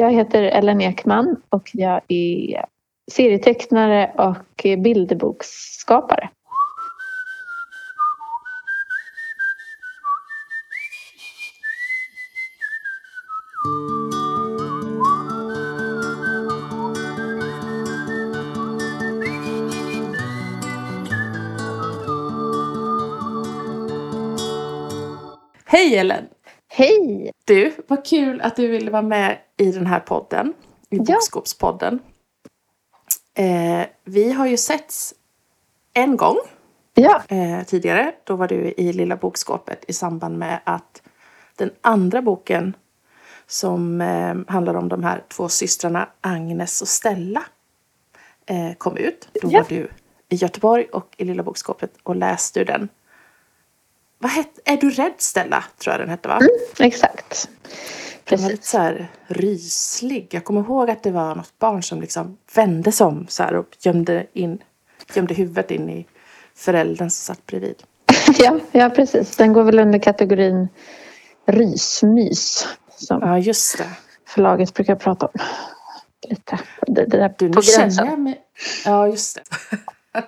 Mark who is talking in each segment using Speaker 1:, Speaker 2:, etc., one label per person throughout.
Speaker 1: jag heter Ellen Ekman och jag är serietecknare och bilderboksskapare.
Speaker 2: Hej Ellen!
Speaker 1: Hej!
Speaker 2: Du, vad kul att du ville vara med i den här podden. I
Speaker 1: Ja.
Speaker 2: Bokskåpspodden. Eh, vi har ju setts en gång
Speaker 1: Ja,
Speaker 2: eh, tidigare. Då var du i Lilla Bokskåpet i samband med att den andra boken som eh, handlar om de här två systrarna Agnes och Stella eh, kom ut. Då
Speaker 1: Ja.
Speaker 2: var du i Göteborg och i Lilla Bokskåpet och läste ur den. Vad hette, är du rädd Stella? Tror jag den hette va?
Speaker 1: exakt.
Speaker 2: Den var lite
Speaker 1: Precis.
Speaker 2: så här ryslig. Jag kommer ihåg att det var något barn som liksom vände sig om så här och gömde, in, gömde huvudet in i föräldern som satt bredvid.
Speaker 1: Ja, ja, precis. Den går väl under kategorin rysmys som
Speaker 2: Ja, just det.
Speaker 1: förlaget brukar prata om. Lite. Det, det där
Speaker 2: Du,
Speaker 1: på gränsen.
Speaker 2: mig... Ja, just det.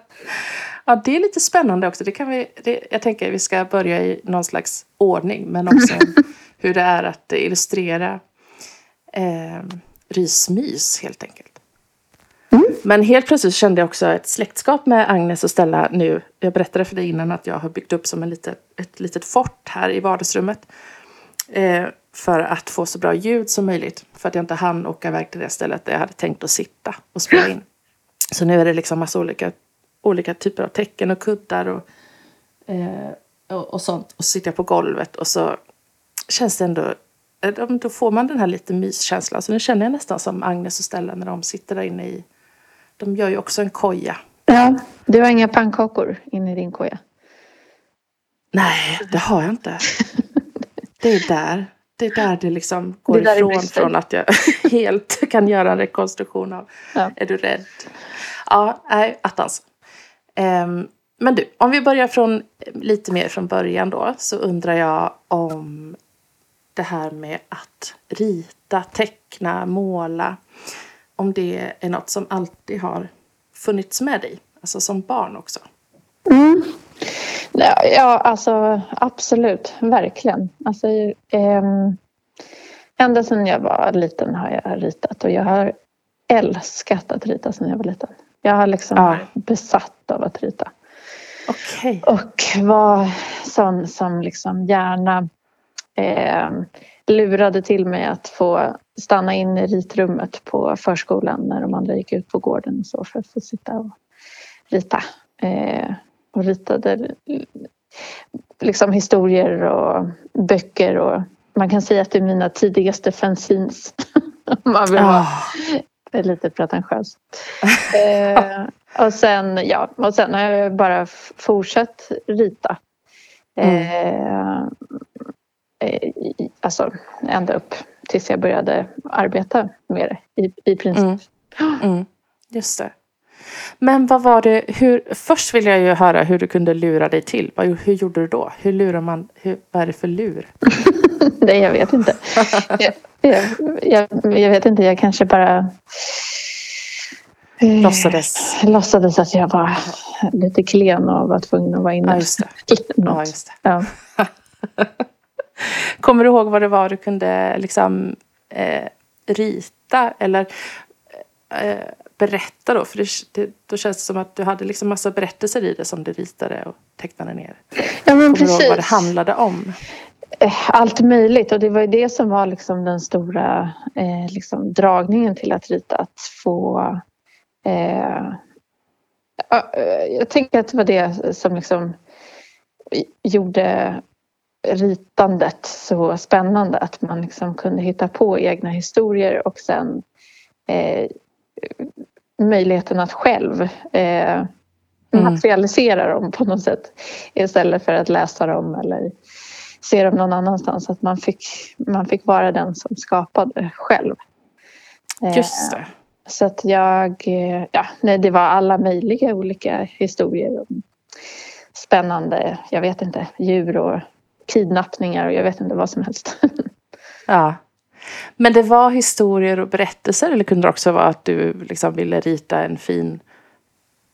Speaker 2: Ja, det är lite spännande också. Det kan vi, det, jag tänker att vi ska börja i någon slags ordning, men också hur det är att illustrera eh, rysmys helt enkelt. Men helt plötsligt kände jag också ett släktskap med Agnes och Stella nu. Jag berättade för dig innan att jag har byggt upp som en litet, ett litet fort här i vardagsrummet. Eh, för att få så bra ljud som möjligt. För att jag inte hann åka iväg till det stället där jag hade tänkt att sitta och spela in. Så nu är det liksom massa olika, olika typer av tecken och kuddar och, eh, och, och sånt. Och så sitter jag på golvet och så känns det ändå... eh, Då får man den här lite myskänslan. Så nu känner jag nästan som Agnes och Stella när de sitter där inne i... De gör ju också en koja.
Speaker 1: Ja, du har inga pannkakor inne i din koja.
Speaker 2: Nej, det har jag inte. Det är där. Det är där det liksom går
Speaker 1: Det
Speaker 2: ifrån från att jag helt kan göra en rekonstruktion av.
Speaker 1: Ja.
Speaker 2: Är du rädd? Ja, nej, attans. Ehm, men du, om vi börjar från lite mer från början då så undrar jag om det här med att rita, teckna, måla. Om det är något som alltid har funnits med dig, alltså som barn också. Mm.
Speaker 1: Ja, ja, alltså absolut. Verkligen. Alltså, eh, ända sedan jag var liten har jag ritat och jag har älskat att rita sedan jag var liten. Jag har liksom
Speaker 2: Ja.
Speaker 1: varit besatt av att rita.
Speaker 2: Okej.
Speaker 1: Och var sån som liksom gärna eh, lurade till mig att få stanna in i ritrummet på förskolan när de andra gick ut på gården och så för att få sitta och rita. Eh, och ritade liksom historier och böcker och man kan säga att det är mina tidigaste fanzines. Man vill
Speaker 2: Ah,
Speaker 1: det är lite pretentiöst. eh, och, sen, ja, och sen har jag bara fortsatt rita. Eh, eh, i- alltså ända upp tills jag började arbeta med det i, i princip.
Speaker 2: Mm. Mm, just det. Men vad var det, hur, först vill jag ju höra hur du kunde lura dig till. Vad, hur gjorde du då? Hur lurar man, hur, vad är det för lur?
Speaker 1: Nej, jag vet inte. jag, jag, jag, jag vet inte, jag kanske bara eh,
Speaker 2: Låtsades?
Speaker 1: låtsades att jag var lite klen och var tvungen att vara inne.
Speaker 2: Ja, just det.
Speaker 1: Något.
Speaker 2: Ja, just det.
Speaker 1: Ja.
Speaker 2: Kommer du ihåg vad det var du kunde liksom eh, rita eller eh, berätta då? För det, det, då känns det som att du hade liksom massa berättelser i det som du ritade och tecknade ner.
Speaker 1: ja, men
Speaker 2: Kommer du ihåg vad det
Speaker 1: precis.
Speaker 2: handlade om?
Speaker 1: Eh, Allt möjligt och det var ju det som var liksom den stora eh, liksom dragningen till att rita. Att få... Eh, eh, jag tänker att det var det som liksom gjorde ritandet så spännande. Att man liksom kunde hitta på egna historier och sen eh, möjligheten att själv eh, materialisera dem på något sätt istället för att läsa dem eller se dem någon annanstans. Att man fick, man fick vara den som skapade själv. Eh,
Speaker 2: Just det.
Speaker 1: Så att jag, eh, ja, nej, det var alla möjliga olika historier. Spännande, jag vet inte, djur och kidnappningar och jag vet inte vad som helst.
Speaker 2: Ja. Men det var historier och berättelser eller kunde det också vara att du liksom ville rita en fin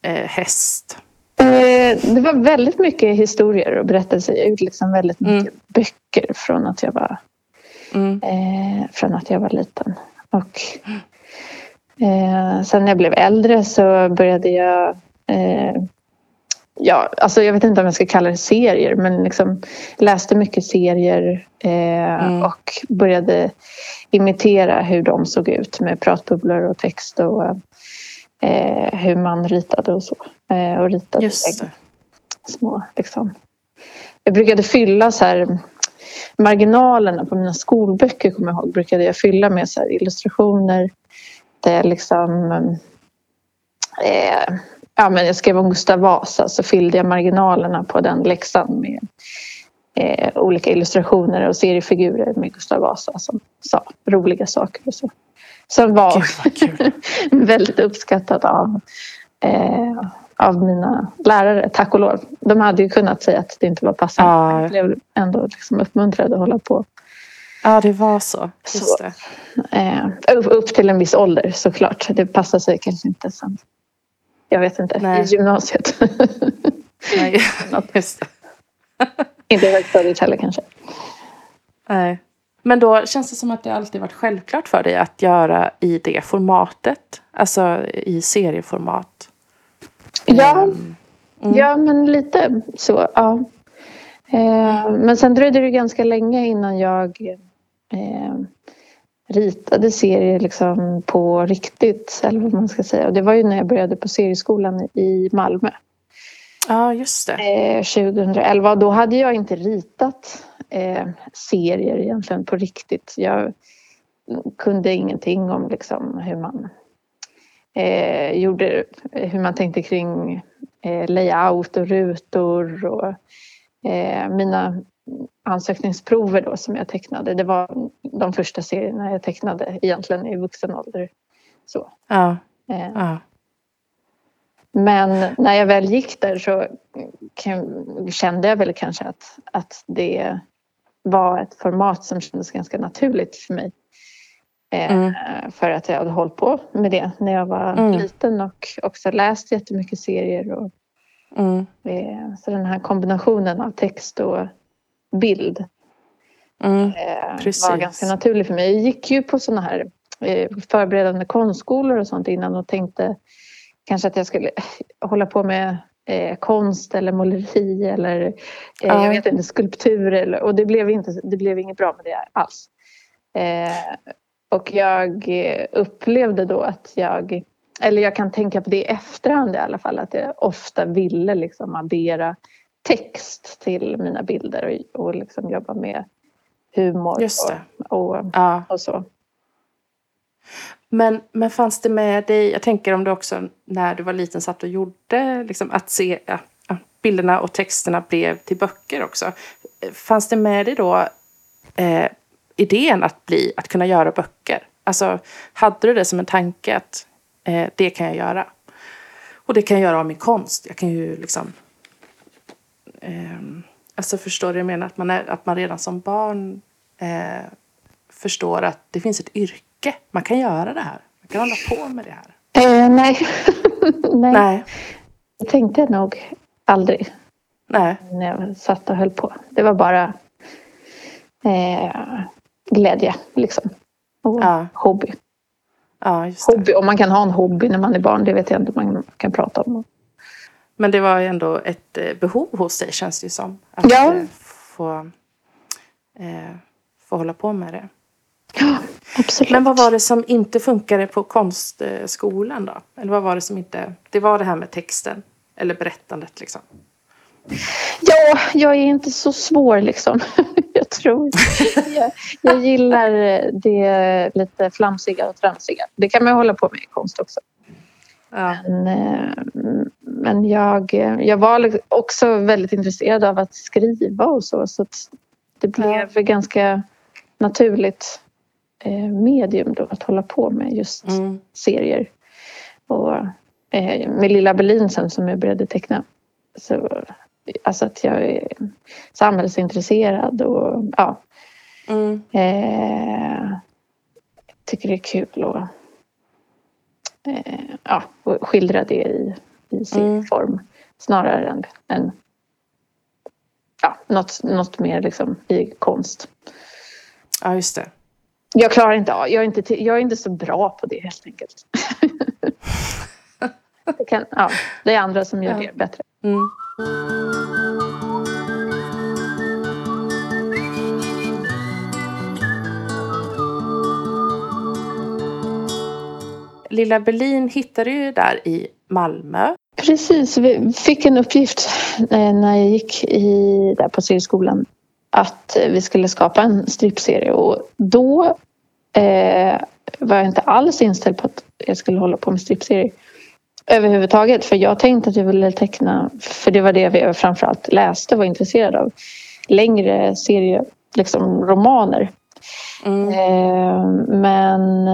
Speaker 2: eh, häst?
Speaker 1: Eh, det var väldigt mycket historier och berättelser. Jag gjorde liksom väldigt mycket mm. böcker från att jag var, mm. eh, från att jag var liten. Och, eh, sen när jag blev äldre så började jag eh, ja, alltså jag vet inte om jag ska kalla det serier men liksom läste mycket serier eh, mm. och började imitera hur de såg ut med pratbubblor och text och eh, hur man ritade och så. Eh, och ritade
Speaker 2: Just det.
Speaker 1: små liksom. Jag brukade fylla så här marginalerna på mina skolböcker kommer jag ihåg brukade jag fylla med så illustrationer där jag liksom eh, ja, men jag skrev om Gustav Vasa så fyllde jag marginalerna på den läxan med eh, olika illustrationer och seriefigurer med Gustav Vasa som sa roliga saker och så. Som var väldigt uppskattat av, eh, av mina lärare, tack och lov. De hade ju kunnat säga att det inte var passande. Ah. Jag blev ändå liksom uppmuntrad att hålla på.
Speaker 2: Ja, det var så. Så,
Speaker 1: eh, upp till en viss ålder såklart. Det passade sig kanske inte sen. Jag vet inte, Nej. i gymnasiet.
Speaker 2: Nej, just det.
Speaker 1: inte högstadiet heller kanske.
Speaker 2: Nej. Men då känns det som att det alltid varit självklart för dig att göra i det formatet. Alltså i serieformat.
Speaker 1: Ja, mm. ja men lite så. Ja. Eh, men sen dröjde det ganska länge innan jag eh, ritade serier liksom på riktigt, eller vad man ska säga. Och det var ju när jag började på serieskolan i Malmö.
Speaker 2: Ja, just det.
Speaker 1: Eh, 2011. Då hade jag inte ritat eh, serier egentligen på riktigt. Jag kunde ingenting om liksom hur man eh, gjorde, hur man tänkte kring eh, layout och rutor och eh, mina ansökningsprover då som jag tecknade. Det var de första serierna jag tecknade egentligen i vuxen ålder. Så.
Speaker 2: Ja. Eh. ja.
Speaker 1: Men när jag väl gick där så kände jag väl kanske att, att det var ett format som kändes ganska naturligt för mig. Eh, mm. För att jag hade hållit på med det när jag var mm. liten och också läst jättemycket serier. Och, mm. eh, så den här kombinationen av text och bild mm, eh, var ganska naturlig för mig. Jag gick ju på sådana här förberedande konstskolor och sånt innan och tänkte kanske att jag skulle hålla på med eh, konst eller måleri eller eh, ja. jag vet inte, skulptur. Eller, och det blev, inte, det blev inget bra med det alls. Eh, och jag upplevde då att jag, eller jag kan tänka på det i efterhand i alla fall, att jag ofta ville liksom addera text till mina bilder och, och liksom jobba med humor och, och, ja. och, så.
Speaker 2: Men, men fanns det med dig, jag tänker om du också när du var liten satt och gjorde, liksom att se ja, bilderna och texterna blev till böcker också. Fanns det med dig då eh, idén att, bli, att kunna göra böcker? Alltså, hade du det som en tanke att eh, det kan jag göra? Och det kan jag göra av min konst. Jag kan ju liksom eh, alltså förstår du jag menar? Att man, är, att man redan som barn eh, förstår att det finns ett yrke. Man kan göra det här. Man kan hålla på med det här.
Speaker 1: Eh, nej. nej. nej. Det tänkte jag nog aldrig.
Speaker 2: Nej.
Speaker 1: När jag satt och höll på. Det var bara eh, glädje liksom. Och ja. hobby.
Speaker 2: Ja,
Speaker 1: hobby. Om man kan ha en hobby när man är barn, det vet jag inte om man kan prata om.
Speaker 2: Men det var ju ändå ett eh, behov hos dig känns det ju som. Att
Speaker 1: ja.
Speaker 2: Eh, få, eh, få hålla på med det.
Speaker 1: Ja, absolut.
Speaker 2: Men vad var det som inte funkade på konstskolan då? Eller vad var det som inte... Det var det här med texten. Eller berättandet liksom.
Speaker 1: Ja, jag är inte så svår liksom. Jag tror jag, jag gillar det lite flamsiga och tramsiga. Det kan man hålla på med i konst också. Ja. Men, men jag, jag var också väldigt intresserad av att skriva och så. Så det blev ja. ganska naturligt eh, medium då att hålla på med just mm. serier. Och eh, med Lilla Berlin sen som jag började teckna. Så, alltså att jag är samhällsintresserad och ja. Mm. Eh, tycker det är kul att eh, ja, skildra det i, i sin
Speaker 2: Mm.
Speaker 1: form snarare än, än ja, något, något mer liksom i konst.
Speaker 2: Ja, just det.
Speaker 1: Jag klarar inte av, jag är inte, jag är inte så bra på det helt enkelt. det, kan, ja, det är andra som gör
Speaker 2: Ja.
Speaker 1: det bättre.
Speaker 2: Mm. Lilla Berlin hittade ju där i Malmö.
Speaker 1: Precis, vi fick en uppgift eh, när jag gick i, där på seriskolan att vi skulle skapa en strippserie och då eh, var jag inte alls inställd på att jag skulle hålla på med strippserie överhuvudtaget för jag tänkte att jag ville teckna, för det var det vi framförallt läste och var intresserad av, längre serie, liksom romaner.
Speaker 2: Mm.
Speaker 1: Eh, men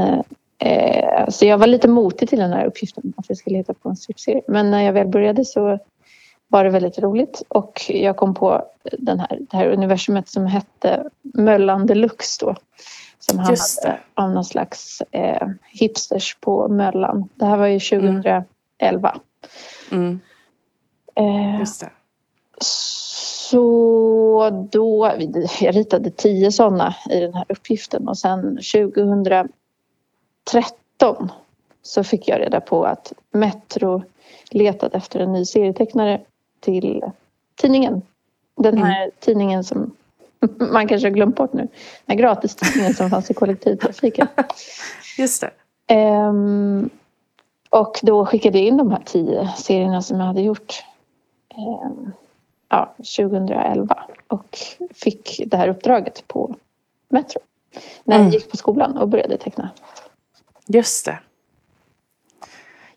Speaker 1: eh, så jag var lite motig till den här uppgiften att vi skulle hitta på en strippserie. Men när jag väl började så var det väldigt roligt och jag kom på den här, det här universumet som hette Möllan Deluxe då. Som handlade om någon slags eh, hipsters på Möllan. Det här var ju 2011.
Speaker 2: Mm.
Speaker 1: Eh,
Speaker 2: Just det.
Speaker 1: så då, jag ritade tio sådana i den här uppgiften och sen 2013 så fick jag reda på att Metro letat efter en ny serietecknare till tidningen. Den här tidningen som man kanske har glömt bort nu. Den här gratistidningen som fanns i kollektivtrafiken.
Speaker 2: Just det.
Speaker 1: Ehm, och då skickade jag in de här tio serierna som jag hade gjort ehm, ja, 2011 och fick det här uppdraget på Metro. När jag
Speaker 2: Mm.
Speaker 1: gick på skolan och började teckna.
Speaker 2: Just det.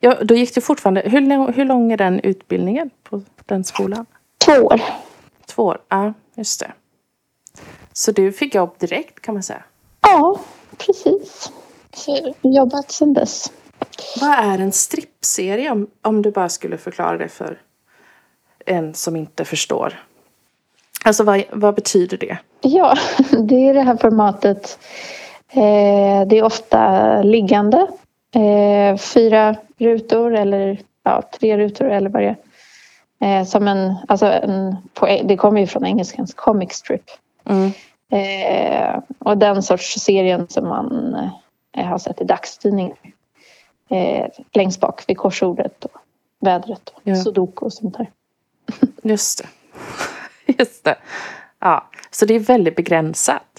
Speaker 2: Ja, då gick det fortfarande. Hur, hur lång är den utbildningen på den skolan?
Speaker 1: Två år.
Speaker 2: Två år? Ja, just det. Så du fick jobb direkt kan man säga.
Speaker 1: Ja, precis. Så jobbat sedan dess.
Speaker 2: Vad är en strippserie om, om du bara skulle förklara det för en som inte förstår? Alltså vad, vad betyder det?
Speaker 1: Ja, det är det här formatet. Eh, det är ofta liggande. Eh, fyra rutor eller ja, tre rutor eller vad det är. Eh, som en, alltså en, på, det kommer ju från engelskans comic strip.
Speaker 2: Mm.
Speaker 1: Eh, och den sorts serien som man eh, har sett i dagstidningar. Eh, längst bak vid korsordet och vädret och
Speaker 2: Ja.
Speaker 1: sudoku och sånt där.
Speaker 2: Just det. Just det. Ja, så det är väldigt begränsat.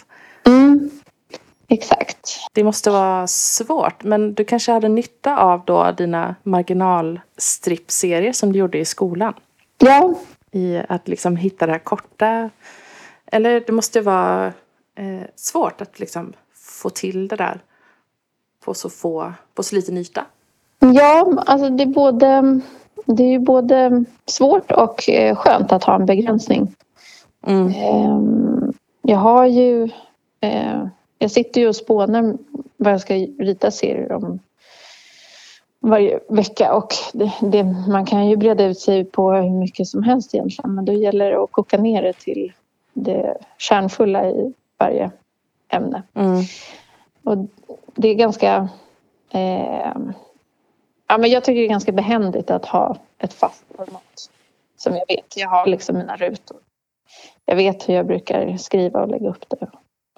Speaker 1: Exakt.
Speaker 2: Det måste vara svårt, men du kanske hade nytta av då dina marginalstrippserier som du gjorde i skolan.
Speaker 1: Ja,
Speaker 2: I att liksom hitta det här korta. Eller det måste vara eh, svårt att liksom få till det där på så få, på så liten yta.
Speaker 1: Ja, alltså det är både, det är både svårt och eh, skönt att ha en begränsning.
Speaker 2: Mm.
Speaker 1: Ehm, Jag har ju... Jag sitter ju och spånar vad jag ska rita serier om varje vecka och det, det, man kan ju breda ut sig på hur mycket som helst egentligen men då gäller det att koka ner det till det kärnfulla i varje ämne.
Speaker 2: Mm.
Speaker 1: Och det är ganska... Eh, ja, men jag tycker det är ganska behändigt att ha ett fast format. Som jag vet. Jag har liksom mina rutor. Jag vet hur jag brukar skriva och lägga upp det.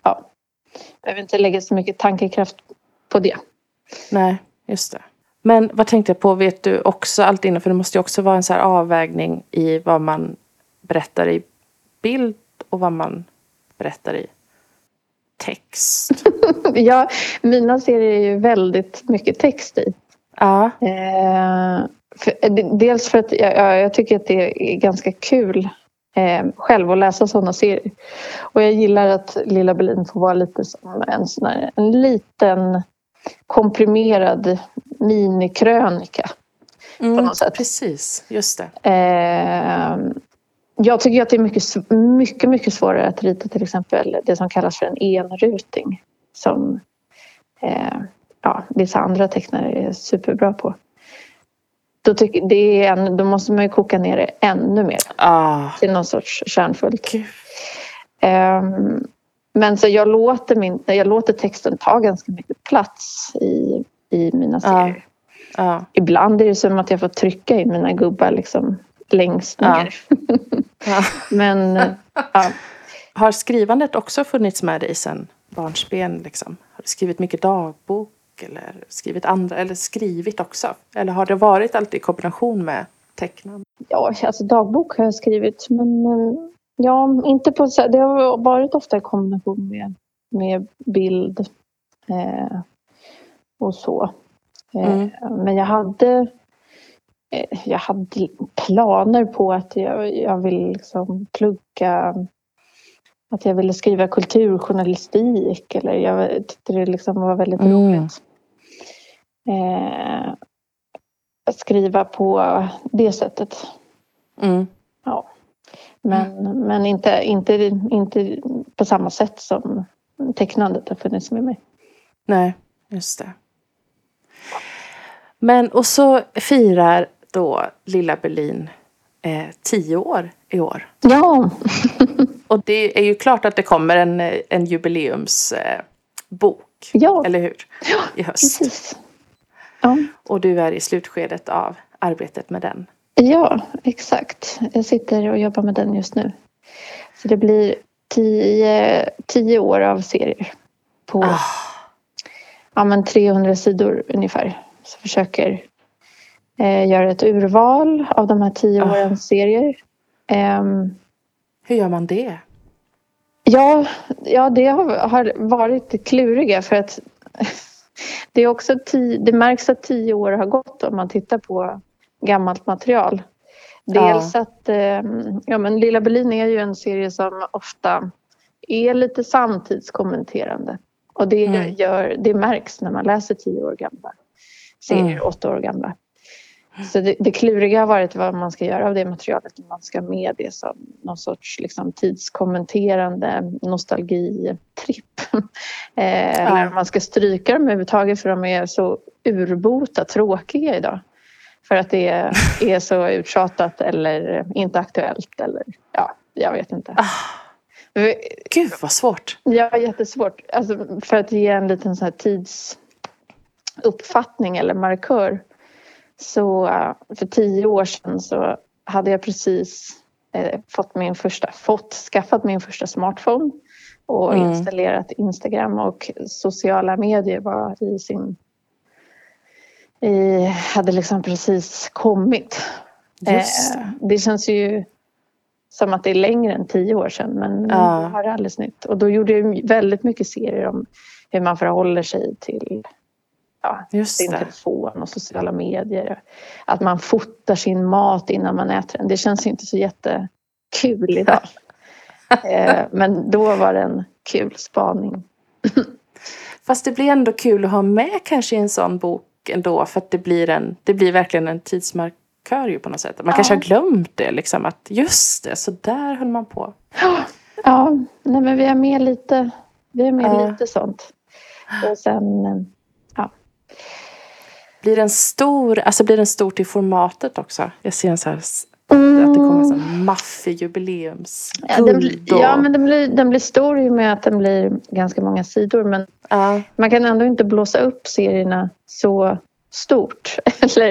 Speaker 1: Ja. Jag behöver inte lägga så mycket tankekraft på det.
Speaker 2: Nej, just det. Men vad tänkte jag på, vet du också allt innan, för det måste ju också vara en så här avvägning i vad man berättar i bild och vad man berättar i text.
Speaker 1: Ja, mina serier är ju väldigt mycket text i.
Speaker 2: Ja,
Speaker 1: Eh, för, d- dels för att jag, jag tycker att det är ganska kul eh, själv att läsa sådana serier. Och jag gillar att Lilla Berlin får vara lite som en, sån här, en liten komprimerad minikrönika.
Speaker 2: mm,
Speaker 1: något sätt.
Speaker 2: precis, just det.
Speaker 1: Eh, jag tycker att det är mycket, mycket, mycket svårare att rita till exempel det som kallas för en enruting. Som eh, ja, vissa andra tecknare är superbra på. Då, tycker, det är en, då måste man ju koka ner det ännu mer
Speaker 2: Ah,
Speaker 1: till någon sorts kärnfullt. Ehm, men så jag låter, min, jag låter texten ta ganska mycket plats i, i mina serier.
Speaker 2: Ja. Ja.
Speaker 1: Ibland är det som att jag får trycka in mina gubbar liksom längst
Speaker 2: Ja.
Speaker 1: ner.
Speaker 2: Ja.
Speaker 1: Men eh,
Speaker 2: Har skrivandet också funnits med dig sedan barnsben? Liksom? Har du skrivit mycket dagbok? Eller skrivit andra? Eller skrivit också? Eller har det varit alltid i kombination med tecknande?
Speaker 1: ja, alltså dagbok har jag skrivit men eh, ja, inte på Det har varit ofta i kombination med, med bild eh, och så. Eh,
Speaker 2: Mm.
Speaker 1: Men jag hade eh, jag hade planer på att jag, jag ville liksom plugga att jag ville skriva kulturjournalistik eller jag tyckte det liksom var väldigt
Speaker 2: Mm.
Speaker 1: roligt. Eh, skriva på det sättet.
Speaker 2: Mm.
Speaker 1: Men, men inte, inte, inte på samma sätt som tecknandet har funnits med mig.
Speaker 2: Nej, just det. Men och så firar då Lilla Berlin eh, tio år i år.
Speaker 1: Ja,
Speaker 2: Och det är ju klart att det kommer en, en jubileumsbok, eh,
Speaker 1: ja
Speaker 2: eller hur? I höst.
Speaker 1: precis. Ja.
Speaker 2: Och du är i slutskedet av arbetet med den.
Speaker 1: Ja, exakt. Jag sitter och jobbar med den just nu. Så det blir tio, tio år av serier på
Speaker 2: Ah,
Speaker 1: ja, men 300 sidor ungefär. Så jag försöker eh, göra ett urval av de här tio
Speaker 2: Ah.
Speaker 1: årens serier. Ehm,
Speaker 2: hur gör man det?
Speaker 1: ja, ja, det har, har varit kluriga för att det, är också ti, det märks att tio år har gått om man tittar på gammalt material. Dels att eh, ja, men Lilla Berlin är ju en serie som ofta är lite samtidskommenterande. Och det,
Speaker 2: Mm.
Speaker 1: gör, det märks när man läser tio år gamla serier,
Speaker 2: Mm.
Speaker 1: åtta år gamla. Så det, det kluriga har varit vad man ska göra av det materialet. Om man ska med det som någon sorts liksom, tidskommenterande nostalgitripp. eh, Eller om man ska stryka dem överhuvudtaget för de är så urbota tråkiga idag. För att det är, är så uttjatat eller inte aktuellt eller ja, jag vet inte.
Speaker 2: Ah, gud vad svårt.
Speaker 1: Ja, jättesvårt. Alltså, för att ge en liten så här tidsuppfattning eller markör. Så eh, för tio år sedan så hade jag precis eh, fått min första, fått, skaffat min första smartphone och
Speaker 2: Mm.
Speaker 1: installerat Instagram och sociala medier var i sin i, hade liksom precis kommit.
Speaker 2: Just
Speaker 1: Eh,
Speaker 2: det.
Speaker 1: det känns ju som att det är längre än tio år sedan men
Speaker 2: Ja.
Speaker 1: det var alldeles nytt. Och då gjorde jag väldigt mycket serier om hur man förhåller sig till ja,
Speaker 2: Just
Speaker 1: sin
Speaker 2: det.
Speaker 1: telefon och sociala medier. Att man fotar sin mat innan man äter den. Det känns inte så jättekul idag. eh, men då var det en kul spaning.
Speaker 2: Fast det blir ändå kul att ha med kanske i en sån bok ändå för att det blir, en, det blir verkligen en tidsmarkör ju på något sätt. Man
Speaker 1: Ja.
Speaker 2: kanske har glömt det liksom att just det, så där höll man på.
Speaker 1: Ja, nej men vi är med lite, vi är med
Speaker 2: Ja.
Speaker 1: lite sånt. Och sen, eh,
Speaker 2: Blir den stor, alltså blir den stor till formatet också? Jag ser en så här, att det kommer en sån maffig jubileumsguld.
Speaker 1: Ja, ja, men den blir, den blir stor i och med att den blir ganska många sidor. Men
Speaker 2: Ja,
Speaker 1: man kan ändå inte blåsa upp serierna så stort. Eller,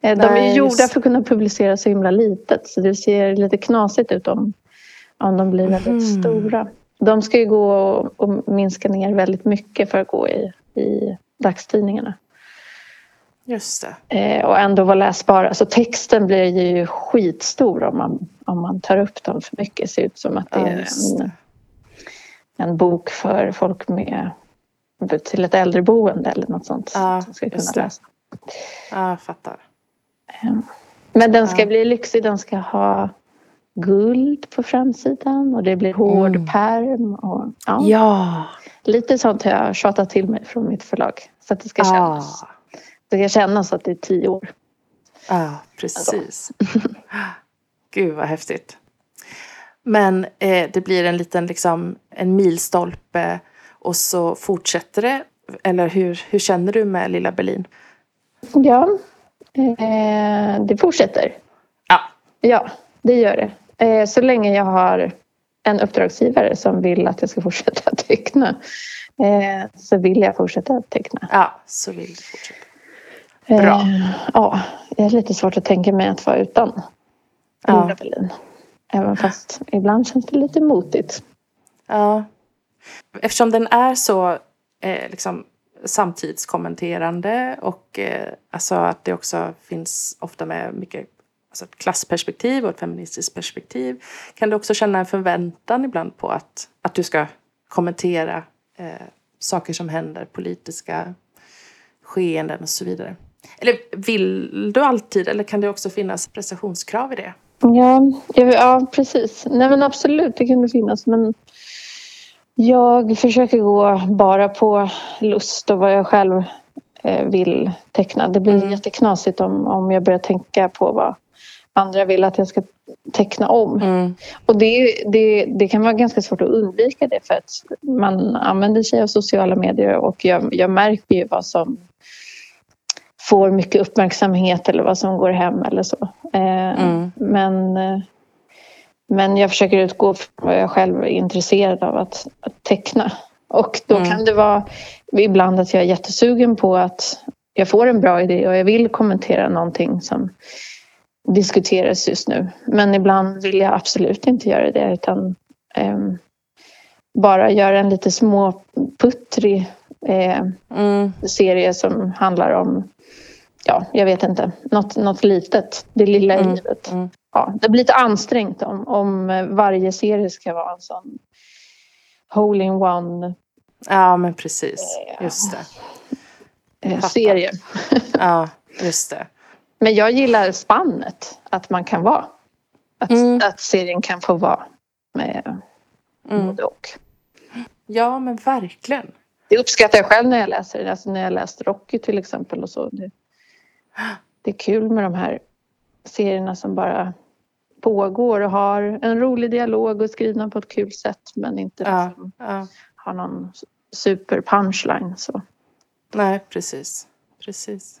Speaker 1: eh, de är gjorda
Speaker 2: just-
Speaker 1: för att kunna publicera så himla litet. Så det ser lite knasigt ut om, om de blir väldigt
Speaker 2: Mhm.
Speaker 1: stora. De ska ju gå och, och minska ner väldigt mycket för att gå i, i dagstidningarna.
Speaker 2: just det.
Speaker 1: Eh, och ändå vara läsbara. Så texten blir ju skitstor om man, om man tar upp dem för mycket. Det ser ut som att det är en, en bok för folk med till ett äldreboende eller något sånt.
Speaker 2: Ja,
Speaker 1: som ska kunna
Speaker 2: det.
Speaker 1: läsa.
Speaker 2: Ja, jag fattar.
Speaker 1: Men den ska
Speaker 2: Ja.
Speaker 1: bli lyxig. Den ska ha guld på framsidan och det blir hård
Speaker 2: Mm.
Speaker 1: pärm. Och, ja,
Speaker 2: Ja.
Speaker 1: Lite sånt har jag tjatat till mig från mitt förlag. Så att det ska kännas,
Speaker 2: Ah,
Speaker 1: det ska kännas att det är tio år.
Speaker 2: ja, precis. Gud vad häftigt. Men eh, det blir en liten liksom en milstolpe och så fortsätter det. Eller hur, hur känner du med Lilla Berlin?
Speaker 1: Ja, eh, det fortsätter.
Speaker 2: Ja.
Speaker 1: Ja, det gör det. Eh, så länge jag har en uppdragsgivare som vill att jag ska fortsätta teckna eh, så vill jag fortsätta teckna.
Speaker 2: Ja, så vill du fortsätta. Bra.
Speaker 1: Eh, ja, det är lite svårt att tänka mig att vara utan
Speaker 2: Ja.
Speaker 1: Berlin. Även fast ibland känns det lite motigt.
Speaker 2: Ja. Eftersom den är så eh, liksom, samtidskommenterande och eh, alltså att det också finns ofta med mycket alltså ett klassperspektiv och ett feministiskt perspektiv. Kan du också känna en förväntan ibland på att, att du ska kommentera eh, saker som händer, politiska skeenden och så vidare? Eller vill du alltid, eller kan det också finnas prestationskrav i det?
Speaker 1: Ja, ja, precis. Nej men absolut, det kan det finnas. Men jag försöker gå bara på lust och vad jag själv eh, vill teckna. Det blir
Speaker 2: Mm.
Speaker 1: jätteknasigt om, om jag börjar tänka på vad andra vill att jag ska teckna om.
Speaker 2: Mm.
Speaker 1: Och det, det, det kan vara ganska svårt att undvika det för att man använder sig av sociala medier och jag, jag märker ju vad som får mycket uppmärksamhet eller vad som går hem eller så. Eh,
Speaker 2: Mm.
Speaker 1: Men, eh, men jag försöker utgå från vad jag själv är intresserad av att, att teckna. Och då
Speaker 2: Mm.
Speaker 1: kan det vara ibland att jag är jättesugen på att jag får en bra idé och jag vill kommentera någonting som diskuteras just nu. Men ibland vill jag absolut inte göra det utan ehm, bara göra en lite småputtrig eh,
Speaker 2: Mm.
Speaker 1: serie som handlar om, ja, jag vet inte, något, något litet. Det lilla
Speaker 2: Mm,
Speaker 1: livet.
Speaker 2: mm.
Speaker 1: Ja, det blir lite ansträngt om, om eh, varje serie ska vara en sån hole in one
Speaker 2: Ja, men precis. Just det.
Speaker 1: eh, serie.
Speaker 2: Ja, just det.
Speaker 1: Men jag gillar spannet att man kan vara. Att,
Speaker 2: Mm.
Speaker 1: att serien kan få vara med
Speaker 2: Mm.
Speaker 1: både och.
Speaker 2: Ja, men verkligen.
Speaker 1: Det uppskattar jag själv när jag läser det. Alltså när jag läst Rocky till exempel och så. Det, det är kul med de här serierna som bara pågår och har en rolig dialog och skrivna på ett kul sätt men inte
Speaker 2: Ja,
Speaker 1: liksom
Speaker 2: ja.
Speaker 1: har någon super punchline. Så.
Speaker 2: Nej, precis. Precis.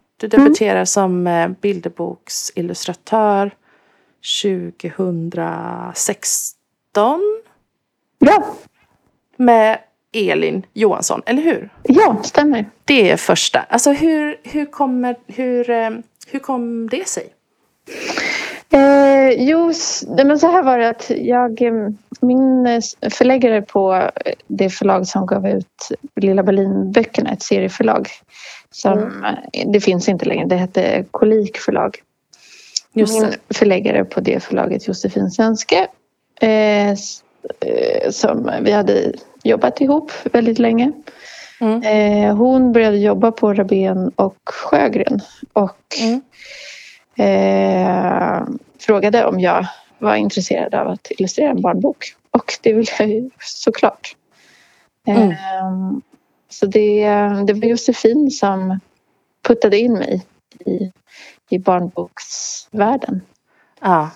Speaker 2: Du debuterar som eh, bilderboksillustratör 2016
Speaker 1: Ja,
Speaker 2: med Elin Johansson, eller hur?
Speaker 1: ja, stämmer.
Speaker 2: Det är första. Alltså hur, hur, kommer, hur, eh, hur kom det sig?
Speaker 1: Eh, jo, men så här var det att jag, eh, min förläggare på det förlag som gav ut Lilla Berlin-böckerna, ett serieförlag som eh, det finns inte längre, det hette Kolik förlag.
Speaker 2: Just
Speaker 1: Min förläggare på det förlaget, Josefin Svenske, eh, eh, som vi hade jobbat ihop väldigt länge.
Speaker 2: Mm.
Speaker 1: Eh, hon började jobba på Rabén och Sjögren och
Speaker 2: Mm.
Speaker 1: eh, frågade om jag var intresserad av att illustrera en barnbok. Och det ville jag ju såklart.
Speaker 2: Mm.
Speaker 1: Så det, det var Josefin som puttade in mig i, i barnboksvärlden.
Speaker 2: Ja.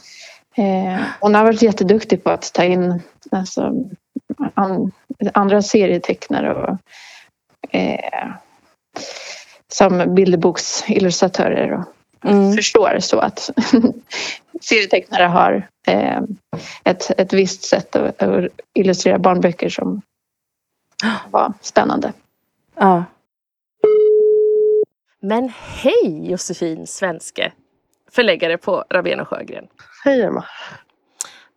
Speaker 1: Eh, hon har varit jätteduktig på att ta in alltså, an, andra serietecknare och, eh, som bilderboksillustratörer och
Speaker 2: Mm.
Speaker 1: förstår så att serietecknare har eh, ett, ett visst sätt att, att illustrera barnböcker som var spännande.
Speaker 2: Ja. Men hej Josefin Svenske, förläggare på Rabén och Sjögren.
Speaker 3: Hej Emma.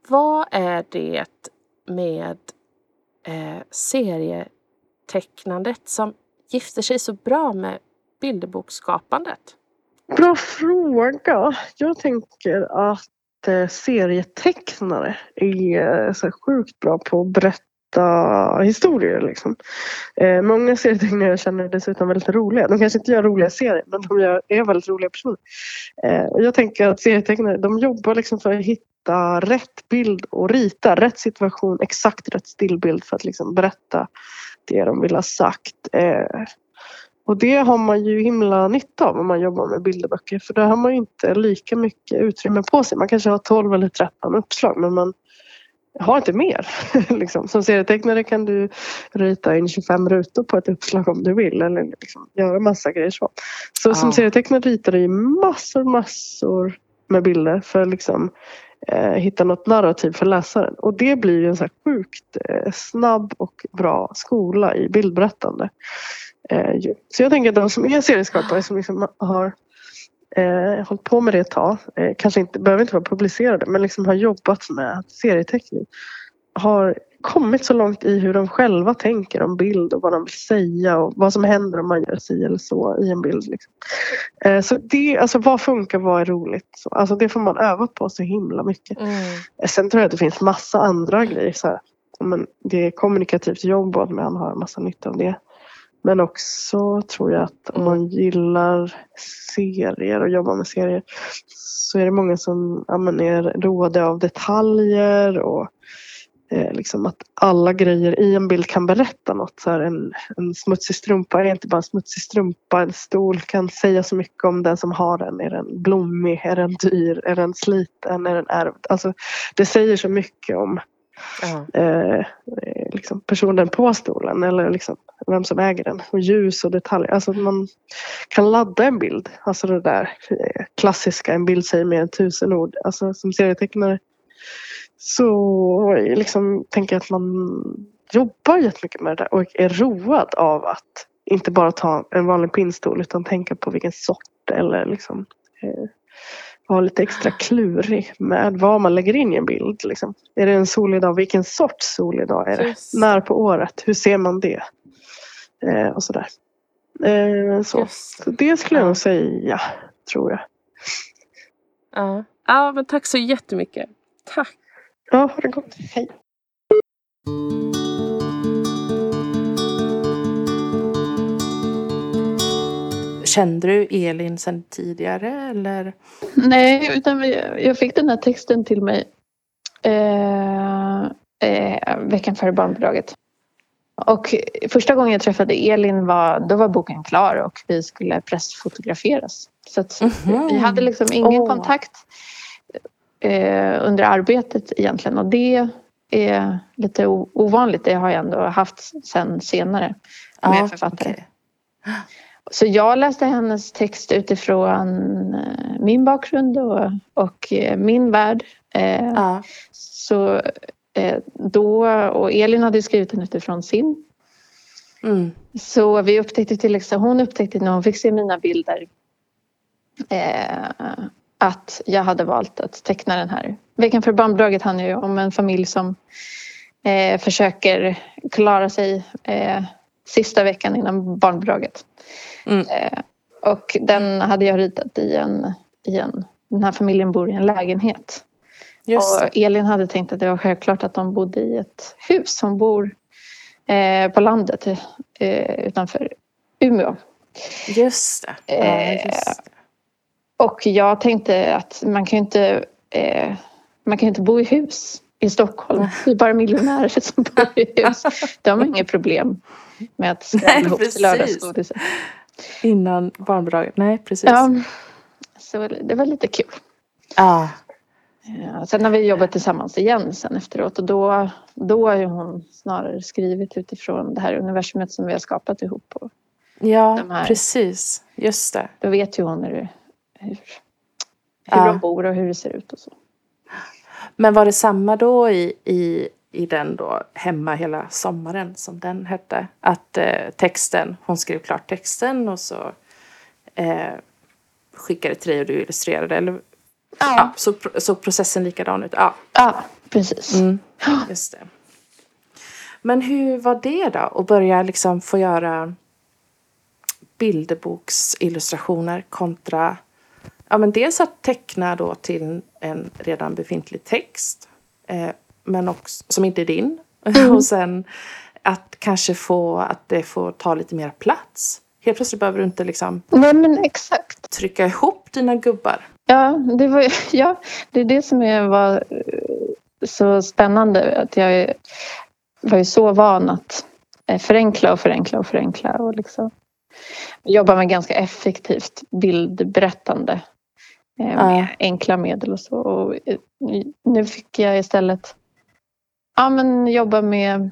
Speaker 2: Vad är det med eh, serietecknandet som gifter sig så bra med bilderboksskapandet?
Speaker 3: Bra fråga. Jag tänker att eh, serietecknare är eh, så sjukt bra på att berätta historier. Liksom. Eh, många serietecknare jag känner är dessutom väldigt roliga. De kanske inte gör roliga serier men de gör, är väldigt roliga personer. Eh, och jag tänker att serietecknare de jobbar liksom för att hitta hitta rätt bild och rita rätt situation, exakt rätt stillbild för att liksom berätta det de vill ha sagt. Eh, och det har man ju himla nytta av om man jobbar med bilderböcker för där har man ju inte lika mycket utrymme på sig. Man kanske har 12 eller 13 uppslag men man har inte mer. liksom. Som serietecknare kan du rita in 25 rutor på ett uppslag om du vill eller liksom göra massa grejer så. Så ah. som serietecknare ritar du massor, massor med bilder för att liksom, eh, hitta något narrativ för läsaren. Och det blir ju en så här sjukt eh, snabb och bra skola i bildberättande. Eh, så jag tänker att de som är serieskapare som liksom har eh, hållit på med det ett tag, eh, kanske inte, behöver inte vara publicerade, men liksom har jobbat med serieteckning. Har kommit så långt i hur de själva tänker om bild och vad de vill säga och vad som händer om man gör si eller så i en bild. Liksom. Eh, så det, alltså vad funkar, vad är roligt? Så, alltså det får man öva på så himla mycket. Mm. Eh, sen tror jag att det finns massa andra grejer. Så här, men det är kommunikativt jobb och att man har massa nytta av det. Men också tror jag att om man gillar serier och jobbar med serier så är det många som ja, men är roade av detaljer och eh, liksom att alla grejer i en bild kan berätta något. Så här, en, en smutsig strumpa är inte bara en smutsig strumpa. En stol kan säga så mycket om den som har den. Är den blommig? Är den dyr? Är den sliten? Är den ärvd? Alltså, det säger så mycket om eh, liksom personen på stolen eller liksom vem som äger den. Och ljus och detaljer. Alltså man kan ladda en bild. Alltså det där klassiska, en bild säger mer än tusen ord. Alltså som serietecknare så liksom tänker jag att man jobbar jättemycket med det där och är road av att inte bara ta en vanlig pinnstol utan tänka på vilken sort eller liksom eh, vara lite extra klurig med vad man lägger in i en bild. Liksom. Är det en solig dag? Vilken sorts solig dag är det? Just. När på året? Hur ser man det? Eh, och sådär. Eh, så. så. det skulle jag nog säga, tror jag.
Speaker 2: Ja. ja, men tack så jättemycket. Tack.
Speaker 3: Ja, ha det gott. Hej.
Speaker 2: Kände du Elin sedan tidigare eller?
Speaker 1: Nej, utan jag fick den här texten till mig eh, eh, veckan före barnbidraget. Och första gången jag träffade Elin var, då var boken klar och vi skulle pressfotograferas. Så mm -hmm. vi hade liksom ingen oh. kontakt eh, under arbetet egentligen och det är lite ovanligt. Det har jag ändå haft sen senare med ah, författare. Okay. Så jag läste hennes text utifrån eh, min bakgrund och, och eh, min värld. Ja. Så då, och Elin hade skrivit den utifrån sin. Mm. Så vi upptäckte till exempel, hon upptäckte när hon fick se mina bilder eh, att jag hade valt att teckna den här. Veckan för barnbidraget handlar ju om en familj som eh, försöker klara sig eh, sista veckan innan barnbidraget. Mm. Eh, och den hade jag ritat i en, i en... Den här familjen bor i en lägenhet. Just. Och Elin hade tänkt att det var självklart att de bodde i ett hus. Hon bor eh, på landet eh, utanför Umeå.
Speaker 2: Just det. Ja,
Speaker 1: eh, just det. Och jag tänkte att man kan ju inte, eh, man kan inte bo i hus i Stockholm. Det är bara miljonärer som bor i hus. De har inget problem med att skrämma ihop till lördagsgodiset.
Speaker 2: Innan barnbidraget, nej precis.
Speaker 1: Ja, så det var lite kul.
Speaker 2: Ja.
Speaker 1: Ja, sen har vi jobbat tillsammans igen sen efteråt och då, då har ju hon snarare skrivit utifrån det här universumet som vi har skapat ihop. Och
Speaker 2: ja, precis. Just det.
Speaker 1: Då vet ju hon hur, hur, hur ja. de bor och hur det ser ut och så.
Speaker 2: Men var det samma då i, i, i den då Hemma hela sommaren som den hette? Att eh, texten, hon skrev klart texten och så eh, skickade till dig och du illustrerade? Eller Ja. ja så, så processen likadan ut? Ja,
Speaker 1: ja precis. Mm,
Speaker 2: just det. Men hur var det då? Att börja liksom få göra bilderboksillustrationer kontra ja, men dels att teckna då till en redan befintlig text eh, men också, som inte är din. Mm. och sen att kanske få att det får ta lite mer plats. Helt plötsligt behöver du inte liksom
Speaker 1: Nej, men exakt.
Speaker 2: trycka ihop dina gubbar
Speaker 1: Ja, det, var, ja, det är det som var så spännande. Att jag var ju så van att förenkla och förenkla och förenkla och liksom jobba med ganska effektivt bildberättande med ja. enkla medel och så. Och nu fick jag istället ja, men jobba med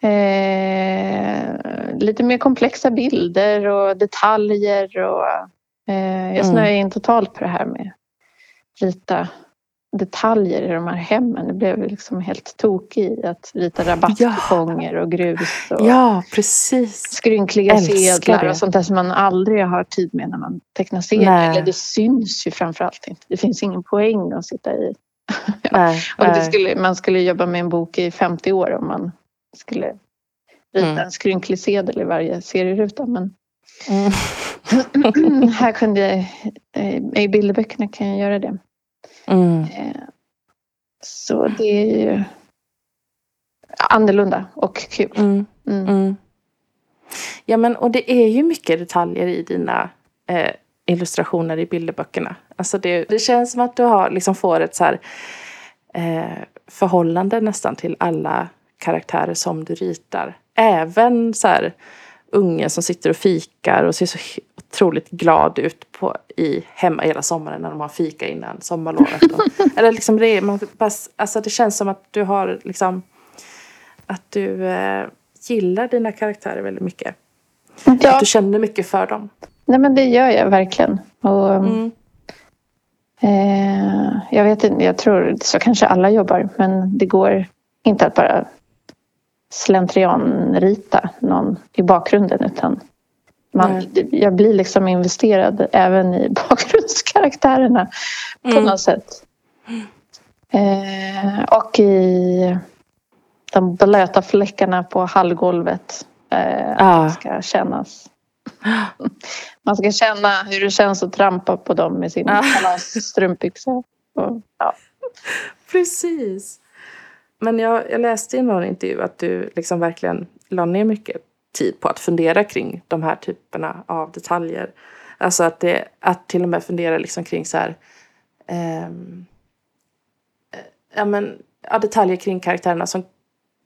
Speaker 1: eh, lite mer komplexa bilder och detaljer. Och, eh, jag snöade mm. in totalt på det här med rita detaljer i de här hemmen. Det blev liksom helt tokig i att rita rabattkuponger ja. och grus och
Speaker 2: ja, precis.
Speaker 1: skrynkliga sedlar och sånt där som man aldrig har tid med när man tecknar serier. Eller det syns ju framförallt inte. Det finns ingen poäng att sitta i. nej, och det skulle, man skulle jobba med en bok i 50 år om man skulle rita mm. en skrynklig sedel i varje serieruta. Men mm. här kunde jag, eh, i bilderböckerna kan jag göra det. Mm. Eh, så det är ju annorlunda och kul. Mm.
Speaker 2: Mm. mm. Ja men och det är ju mycket detaljer i dina eh, illustrationer i bilderböckerna. Alltså det, det känns som att du har, liksom får ett så här, eh, förhållande nästan till alla karaktärer som du ritar. Även så här ungen som sitter och fikar och ser så otroligt glad ut på, i, hemma hela sommaren när de har fika innan sommarlovet. Och, eller liksom det, man, alltså det känns som att du har liksom att du eh, gillar dina karaktärer väldigt mycket. Ja. Att du känner mycket för dem.
Speaker 1: Nej men det gör jag verkligen. Och, mm. eh, jag vet inte, jag tror så kanske alla jobbar men det går inte att bara slentrianrita någon i bakgrunden utan man, jag blir liksom investerad även i bakgrundskaraktärerna på mm. något sätt. Eh, och i de blöta fläckarna på hallgolvet. Eh, ah. ska kännas. Man ska känna hur det känns att trampa på dem med sin strumpbyxa. Ja.
Speaker 2: Precis. Men jag, jag läste i någon intervju att du liksom verkligen la ner mycket tid på att fundera kring de här typerna av detaljer. Alltså att, det, att till och med fundera liksom kring så här, um, ja, men, ja, detaljer kring karaktärerna som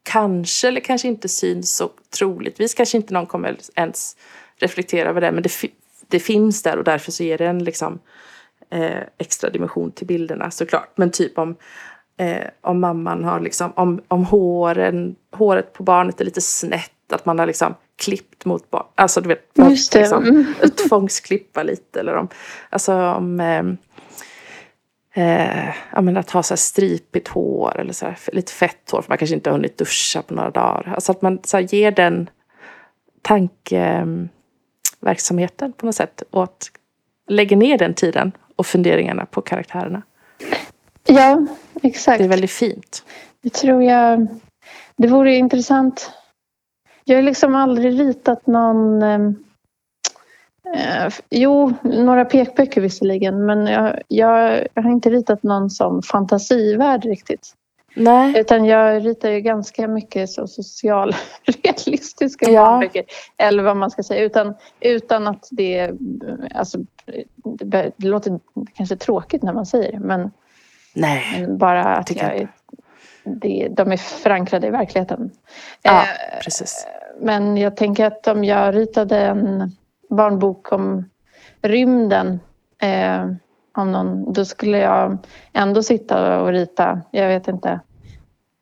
Speaker 2: kanske eller kanske inte syns så troligtvis kanske inte någon kommer ens reflektera över det men det, det finns där och därför så ger det en liksom, eh, extra dimension till bilderna såklart. Men typ om eh, om mamman har liksom, om, om håren, håret på barnet är lite snett, att man har liksom klippt mot barnet. Alltså du vet,
Speaker 1: Just det. Liksom, mm.
Speaker 2: tvångsklippa lite eller om, alltså om eh, Eh, ja, men att ha så här stripigt hår eller så här, lite fett hår för man kanske inte har hunnit duscha på några dagar. Alltså att man så här, ger den tankeverksamheten på något sätt och att lägga ner den tiden och funderingarna på karaktärerna.
Speaker 1: Ja, exakt.
Speaker 2: Det är väldigt fint.
Speaker 1: Det tror jag. Det vore intressant. Jag har liksom aldrig ritat någon ehm, eh, jo, några pekböcker visserligen men jag, jag, jag, har inte ritat någon sån fantasivärld riktigt.
Speaker 2: Nej.
Speaker 1: Utan jag ritar ju ganska mycket så socialrealistiska ja. barnböcker. Eller vad man ska säga. Utan, utan att det... Alltså, det, det låter kanske tråkigt när man säger det men
Speaker 2: Nej.
Speaker 1: Men bara att jag, det, de är förankrade i verkligheten.
Speaker 2: Ja, eh, precis.
Speaker 1: Men jag tänker att om jag ritade en barnbok om rymden eh, om någon, då skulle jag ändå sitta och rita, jag vet inte,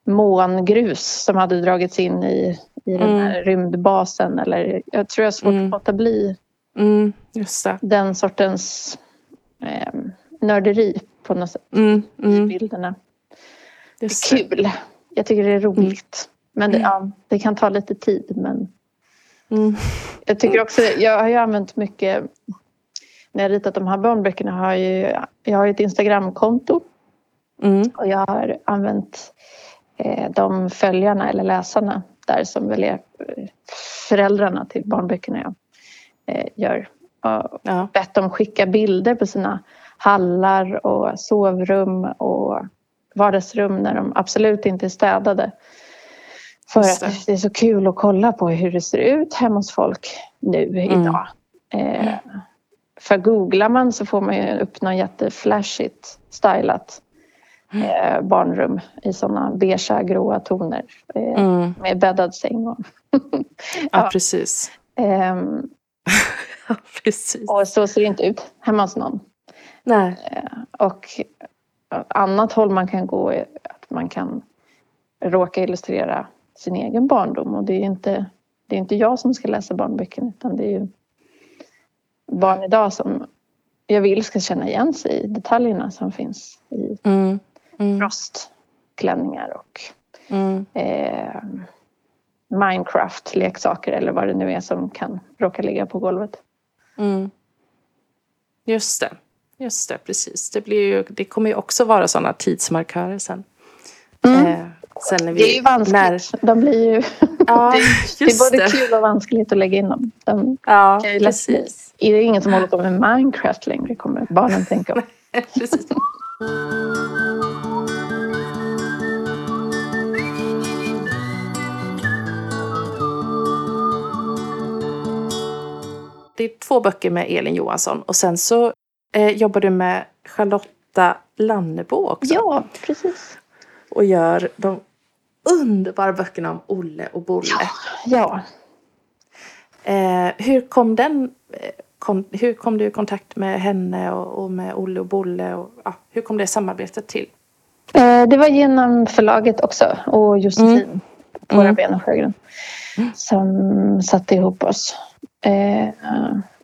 Speaker 1: mångrus som hade dragits in i, i den här mm. rymdbasen. Eller, jag tror jag har svårt mm. att låta bli
Speaker 2: mm,
Speaker 1: den sortens eh, nörderi på något sätt mm, mm. i bilderna. det är kul. Jag tycker det är roligt. Men det, mm. ja, det kan ta lite tid. Men mm. jag tycker också, jag har ju använt mycket när jag ritat de här barnböckerna har jag ju, jag har ett Instagramkonto. Mm. Och jag har använt eh, de följarna eller läsarna där som väl är föräldrarna till barnböckerna jag eh, gör. Och ja. bett dem skicka bilder på sina hallar och sovrum och vardagsrum när de absolut inte är städade. För att det är så kul att kolla på hur det ser ut hemma hos folk nu mm. idag. Eh, för googlar man så får man ju upp något jätteflashigt stylat eh, barnrum i sådana beiga gråa toner eh,
Speaker 2: Mm.
Speaker 1: med bäddad säng. Och,
Speaker 2: Ja,
Speaker 1: Ja.
Speaker 2: precis. Ja, precis.
Speaker 1: och så ser det inte ut hemma hos någon.
Speaker 2: Nej.
Speaker 1: Och annat håll man kan gå är att man kan råka illustrera sin egen barndom och det är inte, det är inte jag som ska läsa barnböckerna utan det är ju barn idag som jag vill ska känna igen sig i detaljerna som finns i
Speaker 2: Mm. Mm.
Speaker 1: frostklänningar och
Speaker 2: Mm.
Speaker 1: eh, Minecraft-leksaker eller vad det nu är som kan råka ligga på golvet.
Speaker 2: Mm. Just det. Just det, precis. Det, blir ju, det kommer ju också vara sådana tidsmarkörer sen.
Speaker 1: Mm.
Speaker 2: Eh, sen när vi,
Speaker 1: Det är ju vanskligt. De blir ju,
Speaker 2: Ja,
Speaker 1: det är både
Speaker 2: det.
Speaker 1: kul och vanskligt att lägga in dem. De,
Speaker 2: Ja,
Speaker 1: ju lätt
Speaker 2: precis.
Speaker 1: är det ingen som håller på med Minecraft längre kommer barnen tänka.
Speaker 2: precis. Det är två böcker med Elin Johansson och sen så eh, jobbar du med Charlotta Lannebo också.
Speaker 1: Ja, precis.
Speaker 2: Och gör de underbara böckerna om Olle och Bolle.
Speaker 1: Ja,
Speaker 2: Eh, hur kom den eh, kom, hur kom du i kontakt med henne och, och med Olle och Bolle? Och, ja, hur kom det samarbetet till?
Speaker 1: Eh, Det var genom förlaget också och Josefin på
Speaker 2: Mm.
Speaker 1: Rabén och Sjögren som satte ihop oss. Eh,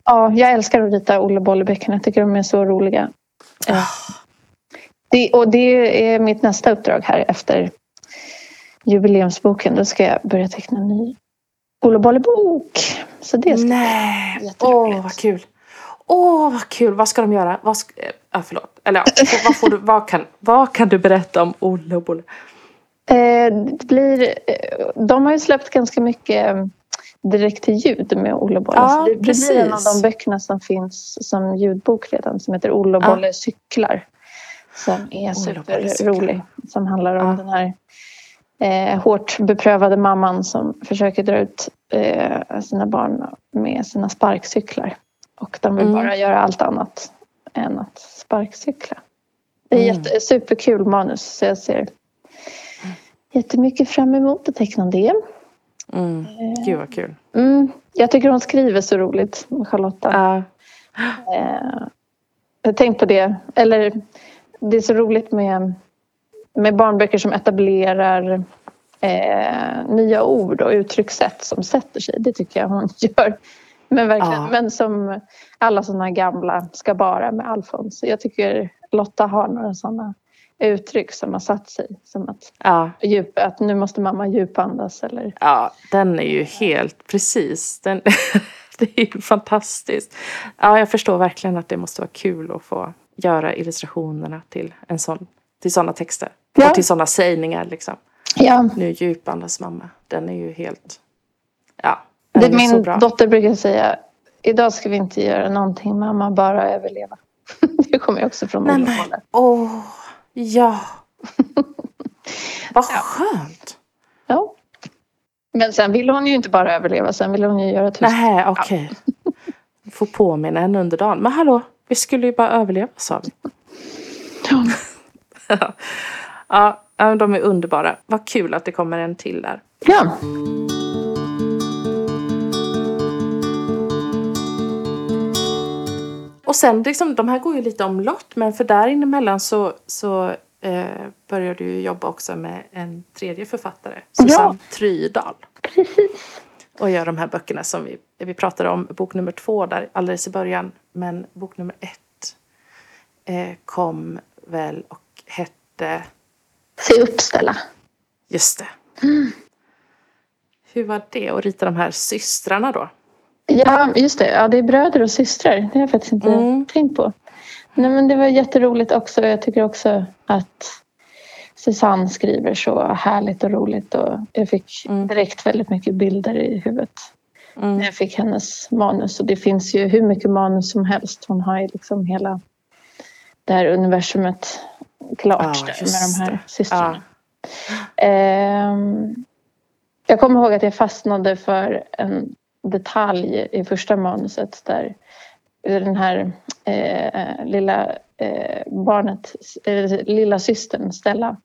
Speaker 1: Ja, jag älskar att rita Olle Bolle-böckerna. Jag tycker de är så roliga. Eh, Det, och det är mitt nästa uppdrag här efter jubileumsboken. Då ska jag börja teckna en ny Olle Bolle-bok. Så det ska
Speaker 2: Nej! Åh, vad kul! Åh, vad kul! Vad ska de göra? Vad ska, eh, ja, förlåt. Eller ja, vad, får du, vad, kan, vad kan du berätta om Olle och Bolle?
Speaker 1: Eh, det blir, eh, de har ju släppt ganska mycket eh, direkt till ljud med Olle och Bolle.
Speaker 2: Ja,
Speaker 1: det, det blir en av
Speaker 2: precis.
Speaker 1: de böckerna som finns som ljudbok redan som heter Olle och
Speaker 2: Ja.
Speaker 1: Cyklar. Som är superrolig. Som handlar om
Speaker 2: Ja.
Speaker 1: den här eh, hårt beprövade mamman som försöker dra ut eh, sina barn med sina sparkcyklar. Och de vill
Speaker 2: Mm.
Speaker 1: bara göra allt annat än att sparkcykla. Det är
Speaker 2: Mm.
Speaker 1: jätte, superkul manus så jag ser jättemycket fram emot att teckna det.
Speaker 2: Mm. Gud vad kul.
Speaker 1: Mm, jag tycker hon skriver så roligt, Charlotta.
Speaker 2: Ja.
Speaker 1: Eh, jag har tänkt på det. Eller det är så roligt med, med barnböcker som etablerar eh, nya ord och uttryckssätt som sätter sig. Det tycker jag hon gör. Men, verkligen,
Speaker 2: Ja.
Speaker 1: men som alla sådana gamla ska bara med Alfons. Jag tycker Lotta har några sådana uttryck som har satt sig. Som att,
Speaker 2: Ja.
Speaker 1: djup, att nu måste mamma djupandas eller
Speaker 2: ja, den är ju helt precis. Den, det är ju fantastiskt. Ja, jag förstår verkligen att det måste vara kul att få göra illustrationerna till, en sån, till sådana texter.
Speaker 1: Ja.
Speaker 2: Och till sådana sägningar liksom.
Speaker 1: Ja,
Speaker 2: Nu djupandas mamma. Den är ju helt... Ja,
Speaker 1: det min
Speaker 2: bra.
Speaker 1: dotter brukar säga. Idag ska vi inte göra någonting mamma, bara överleva. det kommer ju också från
Speaker 2: Nej,
Speaker 1: Bolle.
Speaker 2: Åh, ja. Vad skönt.
Speaker 1: Ja. Men sen vill hon ju inte bara överleva, sen vill hon ju göra tusen.
Speaker 2: Nej, okej. Får påminna henne under dagen. Men hallå, vi skulle ju bara överleva sa vi.
Speaker 1: Ja.
Speaker 2: Ja, ja, de är underbara. Vad kul att det kommer en till där.
Speaker 1: Ja.
Speaker 2: Och sen, liksom, de här går ju lite omlott, men för där emellan så, så eh, börjar du jobba också med en tredje författare, Susanne Trydahl.
Speaker 1: precis.
Speaker 2: Och gör de här böckerna som vi, vi pratade om, bok nummer två där alldeles i början. Men bok nummer ett eh, kom väl och hette,
Speaker 1: Se upp Stella.
Speaker 2: just det. Hur var det att rita de här systrarna då?
Speaker 1: Ja, just det. Ja, det är bröder och systrar. Det har jag faktiskt inte
Speaker 2: Mm.
Speaker 1: tänkt på. Nej, men det var jätteroligt också. Jag tycker också att Susanne skriver så härligt och roligt. Och jag fick
Speaker 2: Mm.
Speaker 1: direkt väldigt mycket bilder i huvudet
Speaker 2: Mm.
Speaker 1: när jag fick hennes manus. Och det finns ju hur mycket manus som helst. Hon har ju liksom hela det här universumet klart
Speaker 2: just
Speaker 1: med de här systrarna. Ehm, jag kommer ihåg att jag fastnade för en detalj i första manuset där den här eh, lilla eh, barnet, eh, lilla systern Stella.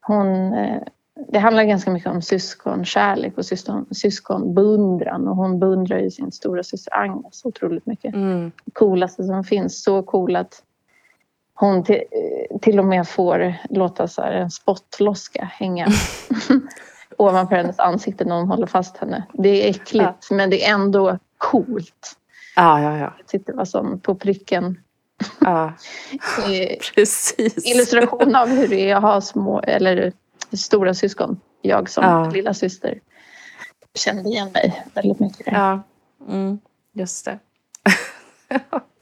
Speaker 1: Hon, eh, det handlar ganska mycket om syskonkärlek och syskon, syskonbeundran och hon beundrar ju sin stora syster Agnes otroligt mycket.
Speaker 2: Mm.
Speaker 1: Coolaste som finns, så cool att hon till, till och med får låta så här, en spottloska hänga ovanför hennes ansikte när hon håller fast henne. Det är äckligt men det är ändå coolt.
Speaker 2: Ja, ja, ja.
Speaker 1: Jag tyckte det var som på pricken
Speaker 2: ja. Precis.
Speaker 1: illustration av hur det är att ha små eller stora syskon. Jag som
Speaker 2: Ja.
Speaker 1: lilla syster kände igen mig väldigt mycket.
Speaker 2: Ja, mm, just det.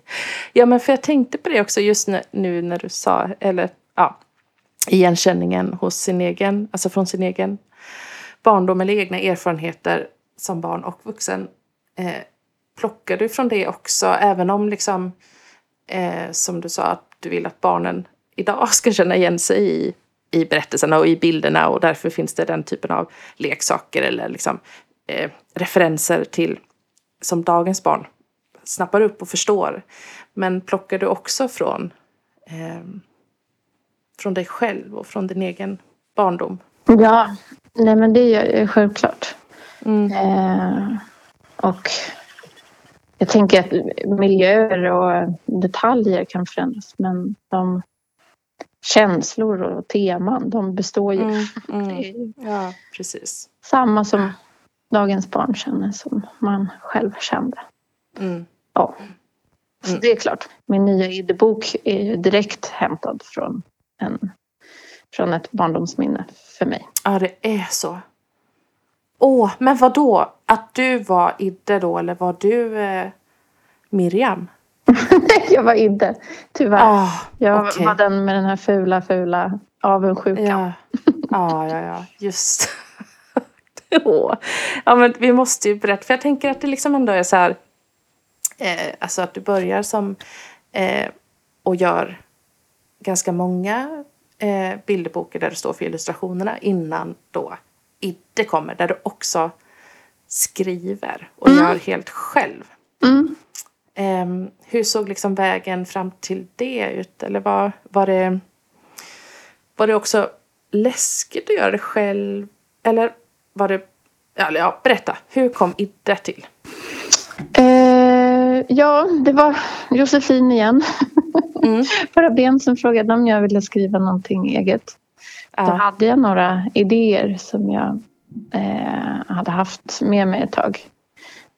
Speaker 2: ja, men för jag tänkte på det också just nu, när du sa, eller ja, igenkänningen hos sin egen, alltså från sin egen barndom eller egna erfarenheter som barn och vuxen. Eh, plockar du från det också, även om liksom, eh, som du sa, att du vill att barnen idag ska känna igen sig i, i berättelserna och i bilderna och därför finns det den typen av leksaker eller liksom, eh, referenser till som dagens barn snappar upp och förstår. Men plockar du också från, eh, från dig själv och från din egen barndom?
Speaker 1: Ja, nej men det gör jag självklart.
Speaker 2: Mm.
Speaker 1: Eh, och jag tänker att miljöer och detaljer kan förändras men de känslor och teman de består ju.
Speaker 2: Mm, mm. Ja, precis.
Speaker 1: samma som dagens barn känner som man själv kände.
Speaker 2: Mm.
Speaker 1: Ja.
Speaker 2: Mm.
Speaker 1: det är klart. Min nya ID-bok är ju direkt hämtad från, en, från ett barndomsminne för mig.
Speaker 2: Ja, det är så. Åh, men vad då? Att du var Idde då, eller var du eh, Miriam?
Speaker 1: jag var inte, tyvärr.
Speaker 2: Ah,
Speaker 1: jag
Speaker 2: okej.
Speaker 1: var den med den här fula, fula avundsjukan.
Speaker 2: Ja, ja, ja, ja. just. Ja, men vi måste ju berätta, för jag tänker att det liksom ändå är så här, eh, alltså att du börjar som eh, och gör ganska många eh, bilderböcker där det står för illustrationerna innan då Idde kommer, där du också skriver och
Speaker 1: Mm.
Speaker 2: gör helt själv.
Speaker 1: Mm.
Speaker 2: Ehm, hur såg liksom vägen fram till det ut? Eller var, var, det, var det också läskigt att göra det själv? Eller var det... Ja, berätta. Hur kom Idde till?
Speaker 1: Eh, ja, det var Josefin igen.
Speaker 2: Mm.
Speaker 1: Bara ben som frågade om jag ville skriva någonting eget. Då
Speaker 2: Ja.
Speaker 1: hade jag några idéer som jag eh, hade haft med mig ett tag.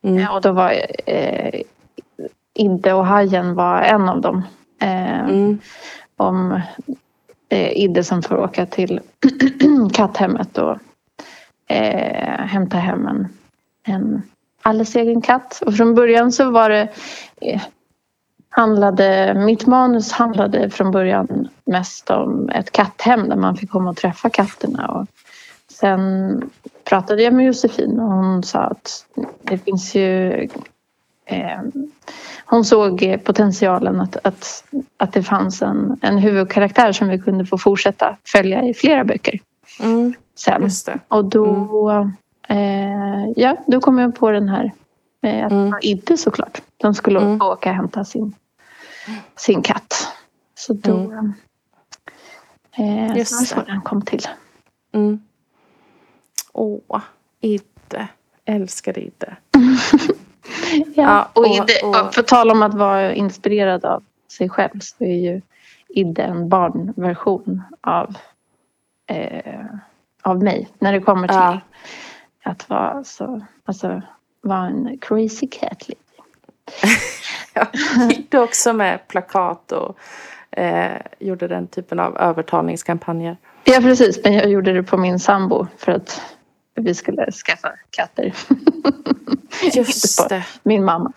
Speaker 2: Mm.
Speaker 1: Eh, Och då var eh, Idde och hajen var en av dem. Eh,
Speaker 2: Mm.
Speaker 1: Om eh, Idde som får åka till katthemmet och eh, hämta hem en, en alldeles egen katt. Och från början så var det eh, handlade, mitt manus handlade från början mest om ett katthem där man fick komma och träffa katterna. Och sen pratade jag med Josefin och hon sa att det finns ju eh, hon såg potentialen att, att, att det fanns en, en huvudkaraktär som vi kunde få fortsätta följa i flera böcker
Speaker 2: Mm.
Speaker 1: sen. Och då, eh, ja, då kom jag på den här eh, att det
Speaker 2: Mm.
Speaker 1: var Idde såklart. De skulle
Speaker 2: Mm.
Speaker 1: åka och hämta sin, sin katt. Så då... Eh,
Speaker 2: Just
Speaker 1: så den kom till.
Speaker 2: Mm. Åh, Idde. Älskade Idde.
Speaker 1: Ja,
Speaker 2: Ja,
Speaker 1: och,
Speaker 2: och-
Speaker 1: Idde,
Speaker 2: och-
Speaker 1: för tal om att vara inspirerad av sig själv så är ju Idde en barnversion av, eh, av mig. När det kommer till
Speaker 2: Ja.
Speaker 1: Att vara så, alltså, vara en crazy cat. lite.
Speaker 2: Ja, Idde också med plakat och eh, gjorde den typen av övertalningskampanjer.
Speaker 1: Ja precis, men jag gjorde det på min sambo för att vi skulle skaffa katter.
Speaker 2: Just det.
Speaker 1: Min mamma.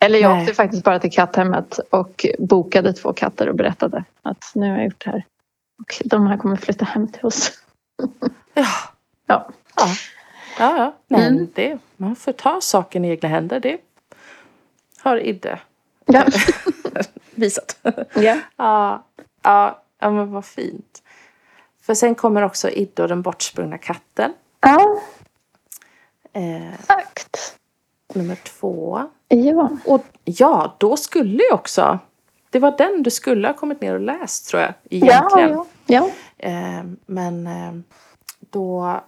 Speaker 1: Eller jag
Speaker 2: Nej.
Speaker 1: åkte faktiskt bara till katthemmet och bokade två katter och berättade att nu har jag gjort det här. Och de här kommer flytta hem till oss.
Speaker 2: Ja.
Speaker 1: Ja.
Speaker 2: Ja, ja. ja. Nej,
Speaker 1: Mm.
Speaker 2: det, man får ta saken i egna händer. Det har Idde
Speaker 1: Ja.
Speaker 2: visat.
Speaker 1: ja.
Speaker 2: ja, ja, ja, men vad fint. För sen kommer också Idde och den bortsprungna katten.
Speaker 1: ja,
Speaker 2: Eh,
Speaker 1: exakt.
Speaker 2: nummer två.
Speaker 1: Ja.
Speaker 2: Och ja, då skulle ju också... Det var den du skulle ha kommit ner och läst tror jag, egentligen.
Speaker 1: Ja, ja.
Speaker 2: Eh, men eh, då...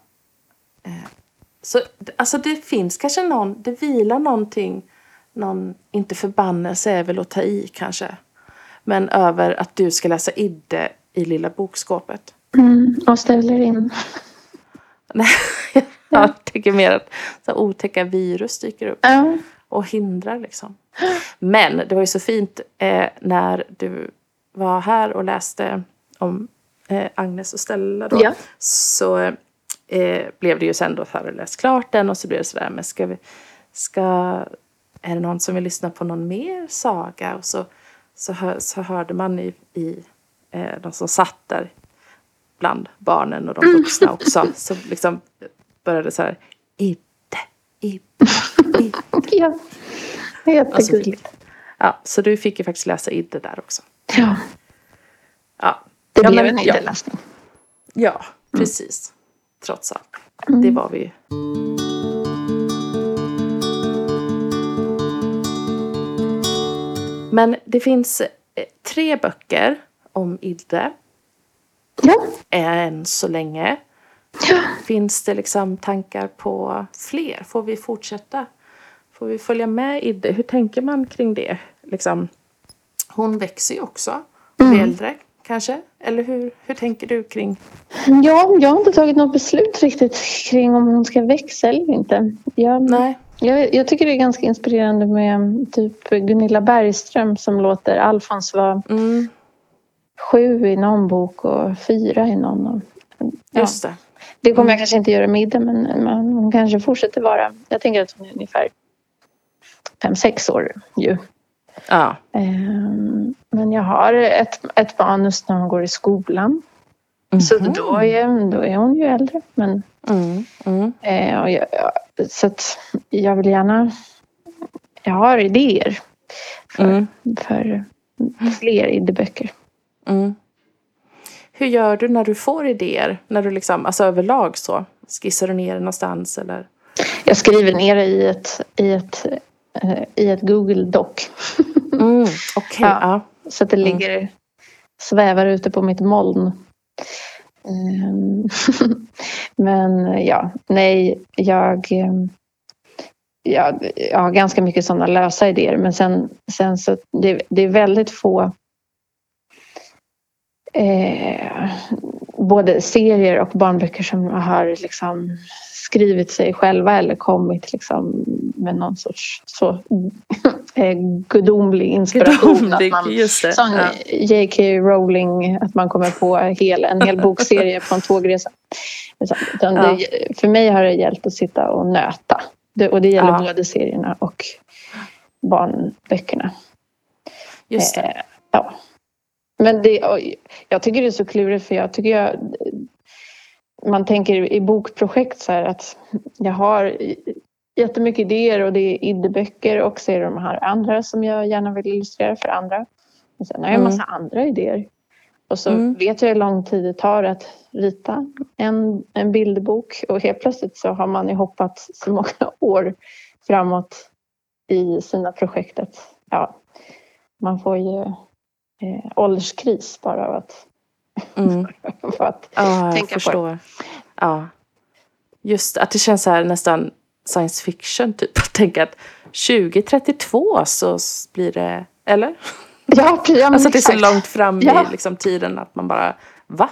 Speaker 2: Så alltså det finns kanske någon, det vilar någonting, någon, inte förbannelse är väl att ta i kanske. Men över att du ska läsa Idde i Lilla bokskåpet.
Speaker 1: Mm, och ställer in.
Speaker 2: Nej, jag tänker mer att så här, otäcka virus dyker upp
Speaker 1: Ja.
Speaker 2: och hindrar liksom. Men det var ju så fint eh, när du var här och läste om eh, Agnes och Stella då.
Speaker 1: Ja.
Speaker 2: Så eh, blev det ju sen då att du läst klart den och så blev det sådär, men ska vi, ska, är det någon som vill lyssna på någon mer saga? Och så, så, hör, så hörde man i, i eh, de som satt där bland barnen och de vuxna också, så liksom började så här, Idde, Idde, Idde.
Speaker 1: ja. Jättegulligt.
Speaker 2: Ja, så du fick ju faktiskt läsa Idde där också.
Speaker 1: Ja.
Speaker 2: Ja,
Speaker 1: Det
Speaker 2: Ja,
Speaker 1: blev
Speaker 2: men-
Speaker 1: en
Speaker 2: ja.
Speaker 1: idéläsning.
Speaker 2: ja precis. Trots allt.
Speaker 1: Mm.
Speaker 2: Det var vi ju. Men det finns eh, tre böcker om Idde
Speaker 1: Ja.
Speaker 2: än så länge.
Speaker 1: ja.
Speaker 2: Finns det liksom tankar på fler? Får vi fortsätta? Får vi följa med Idde? Hur tänker man kring det? Liksom, hon växer ju också. Blir
Speaker 1: Mm.
Speaker 2: äldre kanske? Eller hur, hur tänker du kring?
Speaker 1: Ja, jag har inte tagit något beslut riktigt kring om hon ska växa eller inte. Jag,
Speaker 2: Nej.
Speaker 1: jag, jag tycker det är ganska inspirerande med typ Gunilla Bergström som låter Alfons vara
Speaker 2: Mm,
Speaker 1: sju i någon bok och fyra i någon. Och, ja.
Speaker 2: just det.
Speaker 1: Det kommer
Speaker 2: Mm.
Speaker 1: jag kanske inte göra med Ida men, men hon kanske fortsätter vara. Jag tänker att hon är ungefär fem, sex år ju.
Speaker 2: Ja.
Speaker 1: Ehm, Men jag har ett, ett manus när hon går i skolan. Så
Speaker 2: Mhm.
Speaker 1: då är, då är hon ju äldre. Men,
Speaker 2: Mm, mm,
Speaker 1: eh, och jag, så att jag vill gärna... Jag har idéer för,
Speaker 2: mm,
Speaker 1: för fler idéböcker.
Speaker 2: mm. Hur gör du när du får idéer? När du liksom, alltså överlag så? Skissar du ner det någonstans eller?
Speaker 1: Jag skriver ner det i ett, i ett, i ett Google Doc.
Speaker 2: Mm, Okej,
Speaker 1: Ja.
Speaker 2: ja.
Speaker 1: Så att det
Speaker 2: Mm.
Speaker 1: ligger svävar ute på mitt moln. Ehm, Men ja, nej, jag, ehm, jag, jag har ganska mycket sådana lösa idéer men sen, sen så det, det är väldigt få eh, både serier och barnböcker som har liksom skrivit sig själva eller kommit liksom med någon sorts så eh, gudomlig inspiration.
Speaker 2: Gudomlig,
Speaker 1: att man,
Speaker 2: just det.
Speaker 1: Sån
Speaker 2: Ja.
Speaker 1: J.K. Rowling, att man kommer på hel, en hel bokserie på en tågresa. Utan
Speaker 2: Ja.
Speaker 1: det, för mig har det gällt att sitta och nöta. Det, och det gäller
Speaker 2: Ja.
Speaker 1: både serierna och barnböckerna.
Speaker 2: Just det.
Speaker 1: Eh, ja. Men det, jag tycker det är så klurigt för jag tycker jag... Man tänker i bokprojekt så här att jag har jättemycket idéer och det är idéböcker och så är det de här andra som jag gärna vill illustrera för andra. Och sen har jag en
Speaker 2: Mm.
Speaker 1: massa andra idéer. Och så
Speaker 2: Mm.
Speaker 1: vet jag hur lång tid det tar att rita en, en bilderbok och helt plötsligt så har man ju hoppat så många år framåt i sina projektet. Ja, man får ju eh, ålderskris bara av att,
Speaker 2: Mm.
Speaker 1: att
Speaker 2: Ja, jag
Speaker 1: tänka på det.
Speaker 2: förstår. Ja. Just att det känns så här nästan science fiction typ. Att tänka att 2032 så blir det, eller?
Speaker 1: Ja, ja
Speaker 2: Alltså att det är så långt fram
Speaker 1: Ja.
Speaker 2: i liksom tiden att man bara, va?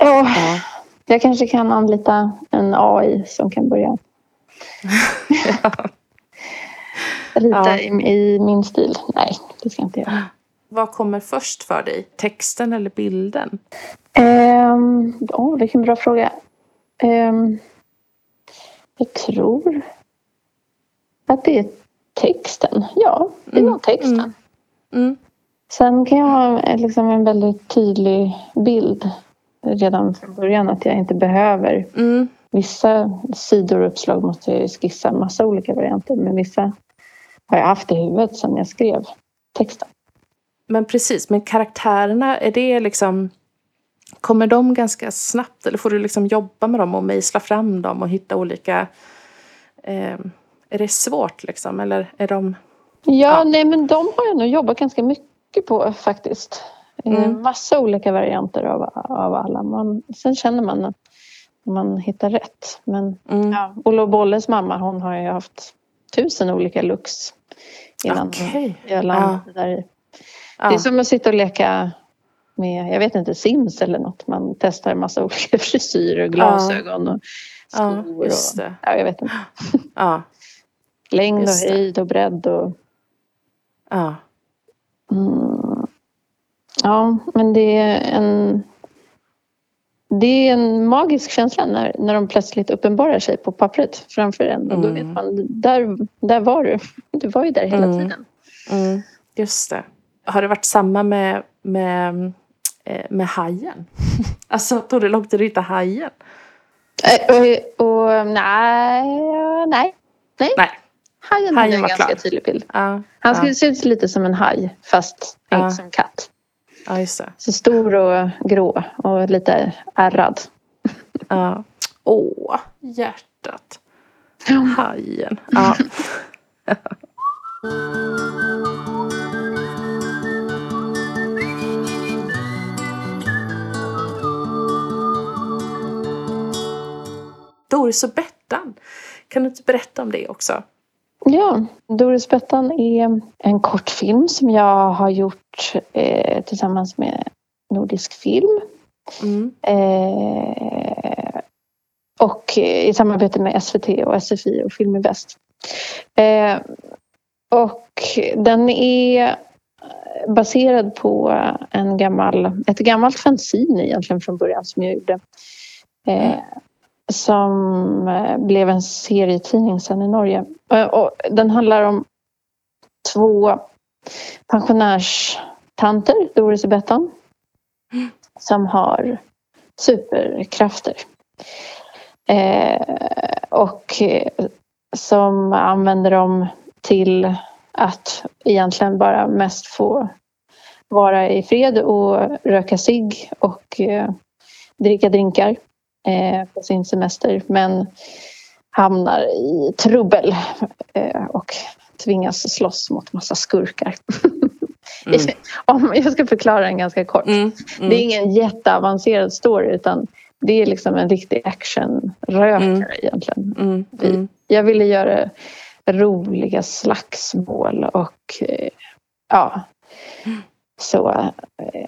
Speaker 1: Åh,
Speaker 2: Ja.
Speaker 1: jag kanske kan anlita en AI som kan börja rita
Speaker 2: Ja.
Speaker 1: i, i min stil. Nej, det ska jag inte göra.
Speaker 2: Vad kommer först för dig? Texten eller bilden?
Speaker 1: Um, oh, vilken bra fråga. Ehm, jag tror att det är texten. Ja, det är
Speaker 2: Mm,
Speaker 1: nog texten.
Speaker 2: mm. Mm.
Speaker 1: Sen kan jag ha eh, liksom en väldigt tydlig bild redan från början att jag inte behöver.
Speaker 2: Mm.
Speaker 1: Vissa sidor och uppslag måste jag skissa massa olika varianter men vissa har jag haft i huvudet sedan jag skrev texten.
Speaker 2: Men precis, men karaktärerna, är det liksom... Kommer de ganska snabbt eller får du liksom jobba med dem och mejsla fram dem och hitta olika eh, är det svårt liksom? Eller är de...
Speaker 1: Ja,
Speaker 2: Ja.
Speaker 1: nej men de har jag nog jobbat ganska mycket på faktiskt. Eh,
Speaker 2: Mm.
Speaker 1: Massa olika varianter av, av alla. Man, sen känner man att man hittar rätt. Men
Speaker 2: Mm.
Speaker 1: ja, Olle och Bolles mamma hon har ju haft tusen olika looks innan
Speaker 2: Okej.
Speaker 1: jag landade där i. Det
Speaker 2: Ja.
Speaker 1: är som att sitta och leka med, jag vet inte, Sims eller något. Man testar en massa olika frisyrer och glasögon och
Speaker 2: ja,
Speaker 1: skor.
Speaker 2: just
Speaker 1: och,
Speaker 2: det.
Speaker 1: ja, jag vet inte.
Speaker 2: Ja,
Speaker 1: Längd och
Speaker 2: det.
Speaker 1: höjd och bredd och
Speaker 2: ja.
Speaker 1: Mm. Ja, men det är en... Det är en magisk känsla när, när de plötsligt uppenbarar sig på pappret framför en. Och då vet
Speaker 2: Mm.
Speaker 1: man, där, där var du. Du var ju där hela
Speaker 2: Mm.
Speaker 1: tiden.
Speaker 2: Mm, just det. Har det varit samma med, med, eh, med hajen? alltså, tog det lång tid att hitta hajen?
Speaker 1: Eh, Och, och nej, nej. Nej,
Speaker 2: Nej.
Speaker 1: hajen,
Speaker 2: Hajen
Speaker 1: en
Speaker 2: var
Speaker 1: ganska
Speaker 2: klar.
Speaker 1: tydlig bild.
Speaker 2: Ja,
Speaker 1: Han skulle
Speaker 2: ja,
Speaker 1: se ut lite som en haj fast
Speaker 2: Ja.
Speaker 1: inte som katt.
Speaker 2: ja, just det.
Speaker 1: Så stor och grå och lite ärrad.
Speaker 2: Ja. Åh, hjärtat. Hajen. Ja. Doris och Bettan. Kan du inte berätta om det också?
Speaker 1: Ja, Doris Bettan är en kortfilm som jag har gjort eh, tillsammans med Nordisk film.
Speaker 2: Mm.
Speaker 1: Eh, och i samarbete med SVT och SFI och Film i Väst. Eh, och den är baserad på en gammal, ett gammalt fanzine egentligen från början som jag gjorde. Eh, som eh, blev en serietidning sen i Norge. Eh, och den handlar om två pensionärstanter, Doris och Bettan, som har superkrafter. Eh, och eh, som använder dem till att egentligen bara mest få vara i fred och röka cigg och eh, dricka drinkar på sin semester men hamnar i trubbel eh, och tvingas slåss mot massa skurkar.
Speaker 2: Mm.
Speaker 1: Om jag ska förklara den ganska kort.
Speaker 2: Mm.
Speaker 1: Det är
Speaker 2: Mm.
Speaker 1: ingen jätteavancerad story utan det är liksom en riktig actionrökare
Speaker 2: Mm.
Speaker 1: egentligen.
Speaker 2: Mm. Mm.
Speaker 1: Jag ville göra roliga slagsmål och eh, ja, så eh,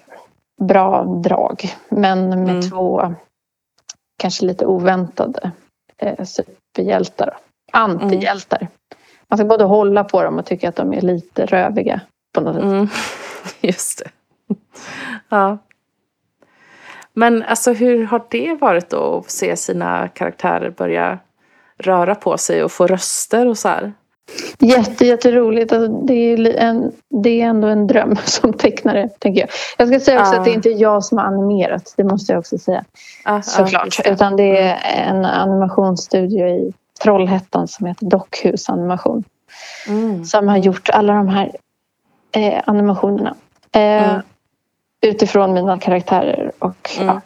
Speaker 1: bra drag. Men med
Speaker 2: Mm.
Speaker 1: två kanske lite oväntade eh, superhjältar. Antihjältar. Man ska både hålla på dem och tycka att de är lite röviga på något sätt.
Speaker 2: Mm. Just det. Ja. Men alltså hur har det varit då att se sina karaktärer börja röra på sig och få röster och så här?
Speaker 1: Jätte, jätteroligt. Alltså, det, är en, det är ändå en dröm som tecknare, tänker jag. Jag ska säga också
Speaker 2: Ja.
Speaker 1: att det är inte jag som har animerat. Det måste jag också säga.
Speaker 2: Ja,
Speaker 1: Såklart.
Speaker 2: det.
Speaker 1: Utan det är en animationsstudio i Trollhättan som heter Dockhus Animation.
Speaker 2: Mm.
Speaker 1: Som har gjort alla de här eh, animationerna. Eh,
Speaker 2: Mm.
Speaker 1: Utifrån mina karaktärer. Och,
Speaker 2: Mm.
Speaker 1: ja.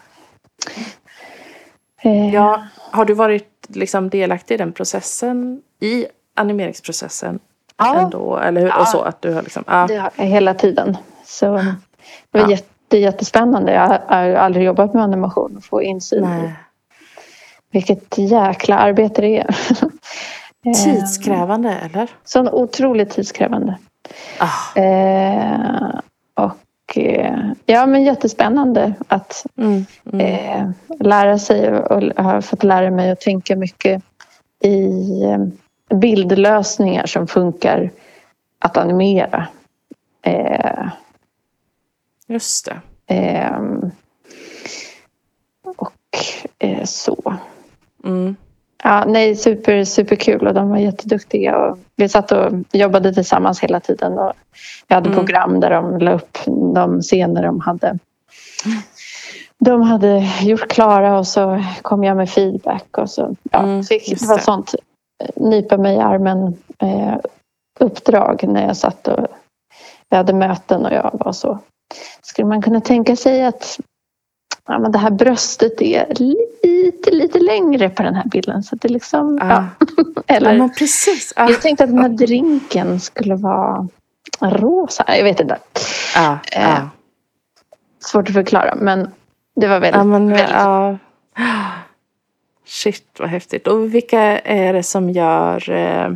Speaker 1: Eh,
Speaker 2: Ja, har du varit liksom delaktig i den processen? I animeringsprocessen
Speaker 1: ja,
Speaker 2: ändå? Eller hur?
Speaker 1: Ja.
Speaker 2: Och så att du har liksom... Ja.
Speaker 1: det har jag hela tiden. Så det var
Speaker 2: Ja.
Speaker 1: jätte, jättespännande. Jag har- aldrig jobbat med animation och få insyn i
Speaker 2: Nej.
Speaker 1: vilket jäkla arbete det är. Eh,
Speaker 2: Tidskrävande, eller?
Speaker 1: Så otroligt tidskrävande.
Speaker 2: Ah.
Speaker 1: Eh, och eh, ja, men jättespännande att
Speaker 2: Mm. Mm.
Speaker 1: eh, lära sig och, och har fått lära mig att tänka mycket i eh, bildlösningar som funkar att animera. Eh,
Speaker 2: Just det.
Speaker 1: ehm, och eh, så.
Speaker 2: Mm.
Speaker 1: Ja, nej, super, superkul och de var jätteduktiga. Och vi satt och jobbade tillsammans hela tiden. Och vi hade
Speaker 2: Mm.
Speaker 1: program där de la upp de scener de hade. De hade gjort klara och så kom jag med feedback. Och så, ja,
Speaker 2: Mm,
Speaker 1: fick, det var
Speaker 2: det.
Speaker 1: sånt eh, nypa mig i armen eh, uppdrag när jag satt och vi hade möten och jag var så. Skulle man kunna tänka sig att ja, men det här bröstet är lite, lite längre på den här bilden. Så det är liksom,
Speaker 2: Ah.
Speaker 1: ja. Eller,
Speaker 2: Ja, precis. Ah.
Speaker 1: jag tänkte att den här drinken skulle vara rosa. Jag vet inte.
Speaker 2: Ja,
Speaker 1: Eh,
Speaker 2: ja.
Speaker 1: Svårt att förklara men det var väldigt,
Speaker 2: Ja, men,
Speaker 1: väldigt.
Speaker 2: Shit vad häftigt. Och vilka är det som gör eh,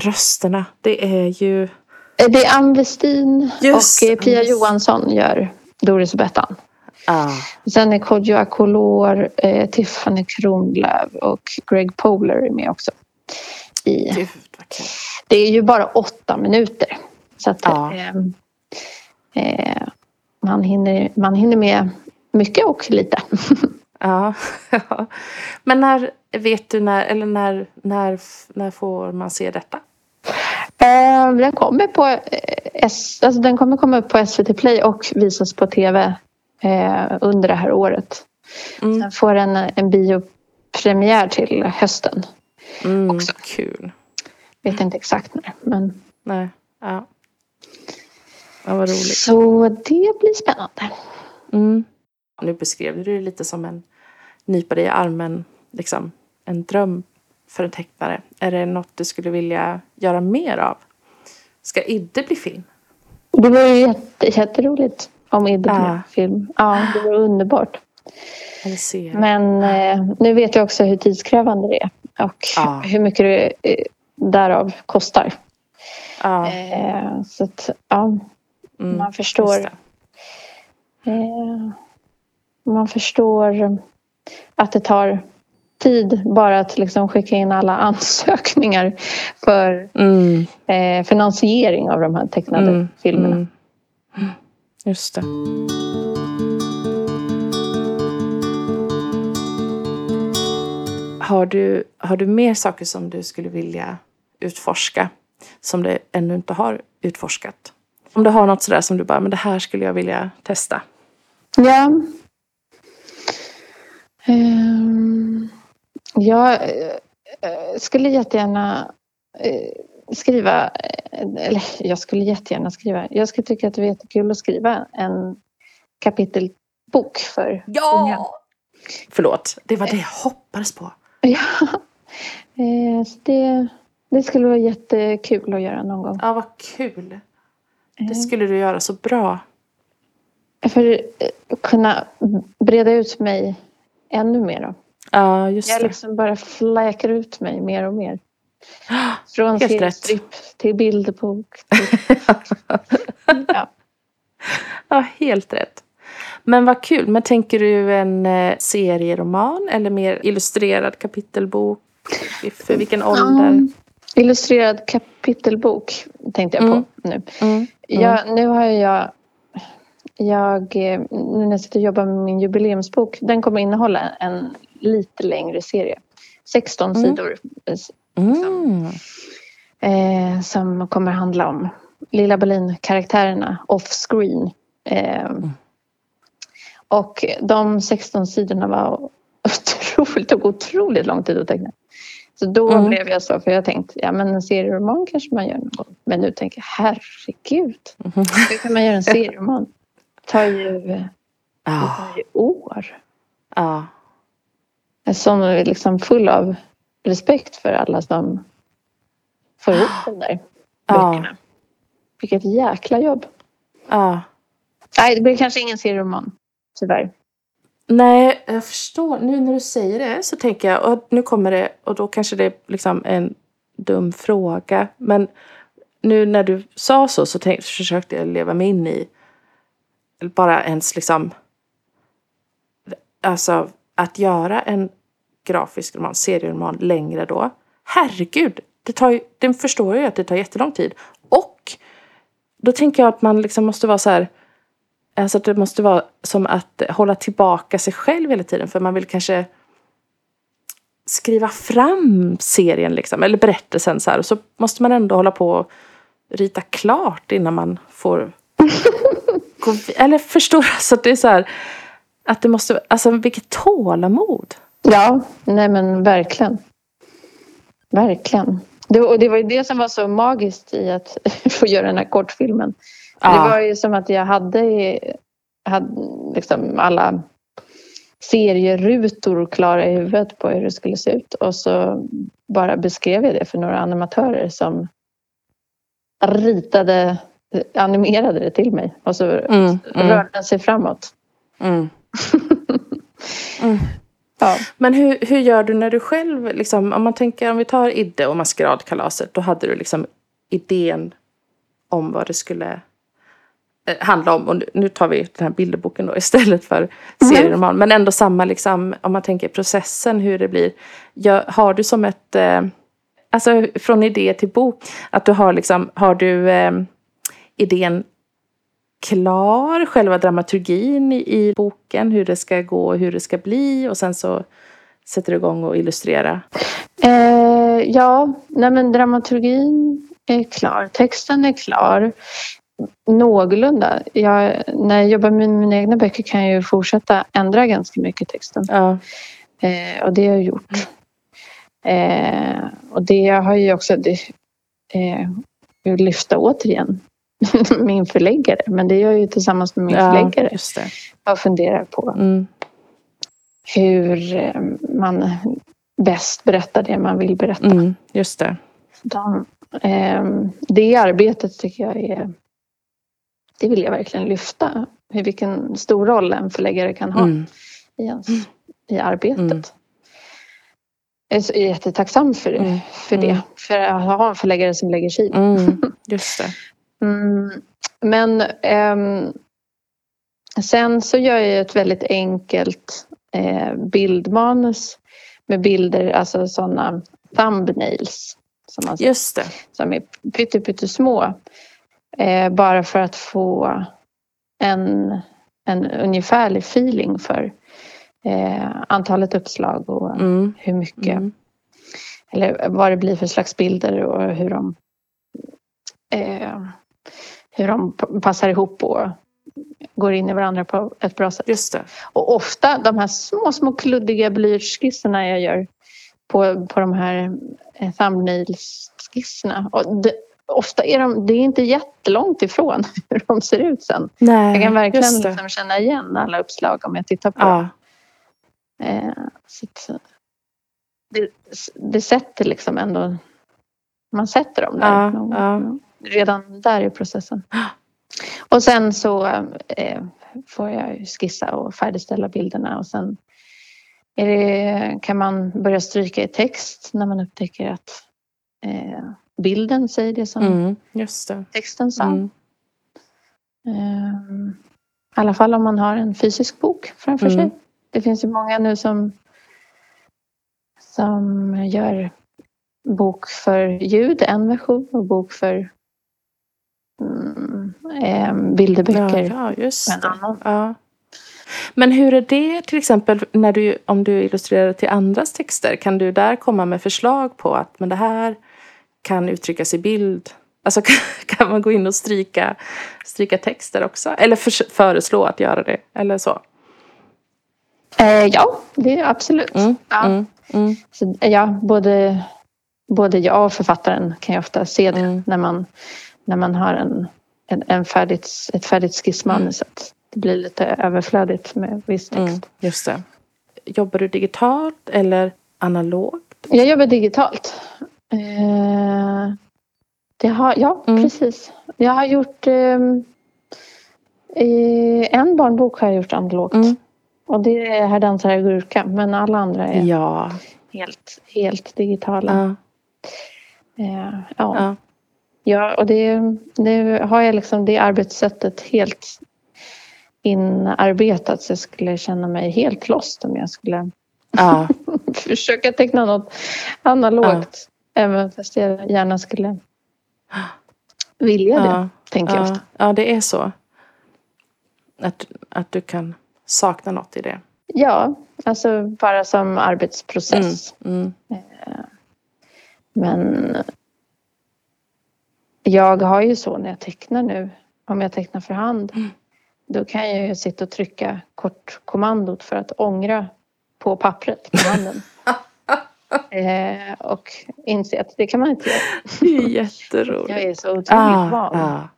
Speaker 2: rösterna? Det är ju...
Speaker 1: Eh, Det är Ann Westin och eh, Pia
Speaker 2: Ann.
Speaker 1: Johansson gör Doris och Bettan.
Speaker 2: Ah,
Speaker 1: Sen är Kodjo Akolor, eh, Tiffany Kronlöf och Greg Poler är med också. I,
Speaker 2: gud kul.
Speaker 1: det är ju bara åtta minuter. Så att
Speaker 2: Ja.
Speaker 1: eh, eh, man, hinner, man hinner med mycket och lite.
Speaker 2: Ja. Men när vet du när, eller när, när, när får man se detta?
Speaker 1: Eh, den kommer på eh, S, alltså den kommer komma upp på SVT Play och visas på TV eh, under det här året.
Speaker 2: Mm.
Speaker 1: Sen får den en biopremiär till hösten.
Speaker 2: Mm,
Speaker 1: Också.
Speaker 2: Kul.
Speaker 1: Vet inte exakt när men
Speaker 2: Nej. Ja. ja, vad roligt.
Speaker 1: så det blir spännande.
Speaker 2: Mm. Nu beskrev du det lite som en nypa dig i armen, liksom en dröm för en tecknare. Är det något du skulle vilja göra mer av? Ska Idde bli film?
Speaker 1: Det vore jätte, jätteroligt om Idde blev film. Ja, det vore underbart. Men eh, nu vet jag också hur tidskrävande det är och
Speaker 2: Ja.
Speaker 1: hur mycket det eh, därav kostar.
Speaker 2: ja,
Speaker 1: Eh, så att, ja,
Speaker 2: mm,
Speaker 1: man förstår. Eh, man förstår att det tar tid bara att liksom skicka in alla ansökningar för
Speaker 2: Mm,
Speaker 1: eh, finansiering av de här tecknade
Speaker 2: mm,
Speaker 1: filmerna.
Speaker 2: mm. Just det. Har du, har du mer saker som du skulle vilja utforska som du ännu inte har utforskat? Om du har något sådär som du bara, men det här skulle jag vilja testa.
Speaker 1: Ja. Ehm, jag eh, eh, skulle jättegärna eh, skriva, eller jag skulle jättegärna skriva, jag skulle tycka att det var jättekul att skriva en kapitelbok för unga.
Speaker 2: Förlåt, det var det jag hoppades på.
Speaker 1: Ja. Så det, det skulle vara jättekul att göra någon gång.
Speaker 2: Ja, vad kul. Det skulle du göra så bra.
Speaker 1: För att kunna breda ut mig ännu mer. Då.
Speaker 2: Ja, just
Speaker 1: Jag
Speaker 2: det.
Speaker 1: liksom bara fläker ut mig mer och mer. Från seriestripp till bilderbok. Till, ja.
Speaker 2: Ja, helt rätt. Men vad kul. Men tänker du en eh, serieroman eller mer illustrerad kapitelbok? För vilken ålder?
Speaker 1: Um, illustrerad kapitelbok tänkte jag på
Speaker 2: Mm.
Speaker 1: nu.
Speaker 2: Mm.
Speaker 1: Jag, nu har jag, jag, eh, nu när jag sitter och jobbar med min jubileumsbok, den kommer innehålla en lite längre serie. 16
Speaker 2: Mm.
Speaker 1: sidor
Speaker 2: Mm.
Speaker 1: eh, som kommer handla om Lilla Berlin-karaktärerna off-screen. Eh, Och de 16 sidorna var otroligt, tog otroligt lång tid att teckna. Så då
Speaker 2: Mm.
Speaker 1: blev jag så, för jag tänkte, ja men en serieroman kanske man gör någon gång. Men nu tänker jag, herregud,
Speaker 2: Mhm.
Speaker 1: hur kan man göra en serieroman? Det tar ju, det
Speaker 2: Ja.
Speaker 1: tar ju år.
Speaker 2: Ja.
Speaker 1: Som är liksom full av respekt för alla som får ihop de där
Speaker 2: Ja.
Speaker 1: böckerna. Vilket jäkla jobb.
Speaker 2: ja.
Speaker 1: Nej, det blir kanske ingen serieroman. Tyvärr.
Speaker 2: Nej, jag förstår. Nu när du säger det så tänker jag, och nu kommer det, och då kanske det är liksom en dum fråga. Men nu när du sa så så tänk, försökte jag leva mig in i, bara ens liksom, alltså att göra en grafisk roman, serieroman längre då. Herregud, det tar ju, den förstår jag ju att det tar jättelång tid. Och då tänker jag att man liksom måste vara så här, Alltså att det måste vara som att hålla tillbaka sig själv hela tiden. För man vill kanske skriva fram serien liksom, eller berättelsen så här. Och så måste man ändå hålla på och rita klart innan man får gå Eller förstår du? Att det är så här, att det måste, alltså vilket tålamod.
Speaker 1: Ja, nej men verkligen. Verkligen. Det, och det var ju det som var så magiskt i att få göra den här kortfilmen. Det var ju som att jag hade hade liksom alla serierutor klara i huvudet på hur det skulle se ut. Och så bara beskrev jag det för några animatörer som ritade, animerade det till mig. Och så
Speaker 2: Mm, mm.
Speaker 1: rörde den sig framåt.
Speaker 2: Mm. Mm.
Speaker 1: Ja.
Speaker 2: Men hur, hur gör du när du själv, liksom, om man tänker om vi tar Idde och maskeradkalaset, då hade du liksom idén om vad det skulle eh, handla om. Och nu- tar vi den här bilderboken då istället för serieroman. Men ändå samma, liksom, om man tänker processen, hur det blir. Jag, har du som ett, eh, alltså från idé till bok, att du har liksom, har du eh, idén klar, själva dramaturgin i, i boken, hur det ska gå och hur det ska bli och sen så sätter du igång och illustrera.
Speaker 1: Eh, ja, nej men dramaturgin är klar. Texten är klar. Någorlunda. Jag, när jag jobbar med mina egna böcker kan jag ju fortsätta ändra ganska mycket texten.
Speaker 2: Ja.
Speaker 1: Eh, och det har jag gjort. Eh, och det har ju också det, eh, lyfta återigen min förläggare. Men det gör jag ju tillsammans med min
Speaker 2: ja,
Speaker 1: förläggare.
Speaker 2: just det.
Speaker 1: Jag funderar på
Speaker 2: Mm.
Speaker 1: hur eh, man bäst berättar det man vill berätta.
Speaker 2: Mm, just det.
Speaker 1: De, ehm, det arbetet tycker jag är... Det vill jag verkligen lyfta. Hur, vilken stor roll en förläggare kan ha
Speaker 2: Mm.
Speaker 1: i, ens, i arbetet.
Speaker 2: Mm.
Speaker 1: Jag är jättetacksam för, det-
Speaker 2: Mm.
Speaker 1: för det.
Speaker 2: Mm.
Speaker 1: För att ha en förläggare som lägger sig i.
Speaker 2: Mm, just det.
Speaker 1: Mm. Men ehm, sen så gör jag ett väldigt enkelt eh, bildmanus med bilder, alltså sådana thumbnails. Som man.
Speaker 2: Just det.
Speaker 1: som är pytte, pyttesmå. Eh, bara för att få en, en ungefärlig feeling för eh, antalet uppslag och
Speaker 2: Mm.
Speaker 1: hur mycket,
Speaker 2: Mm.
Speaker 1: eller vad det blir för slags bilder och hur de, eh, hur de passar ihop och går in i varandra på ett bra sätt.
Speaker 2: Just det.
Speaker 1: Och ofta de här små, små kluddiga blyertsskisserna jag gör på, på de här eh, thumbnails-skisserna. Ofta är de, det är inte jättelångt ifrån hur de ser ut sen.
Speaker 2: Nej,
Speaker 1: Jag kan verkligen liksom känna igen alla uppslag om jag tittar på
Speaker 2: Ja.
Speaker 1: Eh, så det, det sätter liksom ändå... Man sätter dem där.
Speaker 2: Ja, ja.
Speaker 1: Redan där i processen. Och sen så eh, får jag ju skissa och färdigställa bilderna och sen är det, kan man börja stryka i text när man upptäcker att eh, bilden säger det som
Speaker 2: Mm, just det.
Speaker 1: texten sa.
Speaker 2: Mm.
Speaker 1: Eh, I alla fall om man har en fysisk bok framför
Speaker 2: Mm.
Speaker 1: sig. Det finns ju många nu som, som gör bok för ljud, en version, och bok för eh, bilderböcker.
Speaker 2: Ja, ja, just det. Ja. Men hur är det till exempel när du, om du illustrerar till andras texter? Kan du där komma med förslag på att men det här kan uttryckas i bild? Alltså kan, man gå in och stryka, stryka texter också? Eller för, föreslå att göra det? Eller så?
Speaker 1: Eh, ja, det är absolut.
Speaker 2: Mm,
Speaker 1: Ja.
Speaker 2: mm, mm,
Speaker 1: Så, ja, både, både jag och författaren kan ju ofta se det
Speaker 2: Mm.
Speaker 1: när, man, när man har en, en, en färdigt, ett färdigt skissmanus. Att det blir lite överflödigt med viss text.
Speaker 2: mm, just det. Jobbar du digitalt eller analogt?
Speaker 1: Jag jobbar digitalt. Eh, det har, ja,
Speaker 2: Mm.
Speaker 1: precis. Jag har gjort... eh, en barnbok har jag gjort analogt.
Speaker 2: Mm.
Speaker 1: Och det är Här dansar en gurka. Men alla andra är
Speaker 2: Ja.
Speaker 1: helt, helt digitala.
Speaker 2: ja,
Speaker 1: Eh, ja.
Speaker 2: ja.
Speaker 1: Ja, och det, det har jag liksom det arbetssättet helt inarbetat så jag skulle känna mig helt lost om jag skulle
Speaker 2: ja.
Speaker 1: försöka teckna något analogt. Även fast jag gärna skulle vilja det,
Speaker 2: ja.
Speaker 1: tänker jag
Speaker 2: Ja,
Speaker 1: ofta.
Speaker 2: ja, det är så. Att, att du kan sakna något i det.
Speaker 1: Ja, alltså bara som arbetsprocess.
Speaker 2: Mm.
Speaker 1: Men jag har ju så när jag tecknar nu, om jag tecknar för hand,
Speaker 2: Mm.
Speaker 1: då kan jag ju sitta och trycka kortkommandot för att ångra på pappret med handen. eh, och inse att det kan man inte göra.
Speaker 2: Det är jätteroligt.
Speaker 1: Jag är så otroligt
Speaker 2: Ah,
Speaker 1: van.
Speaker 2: ah.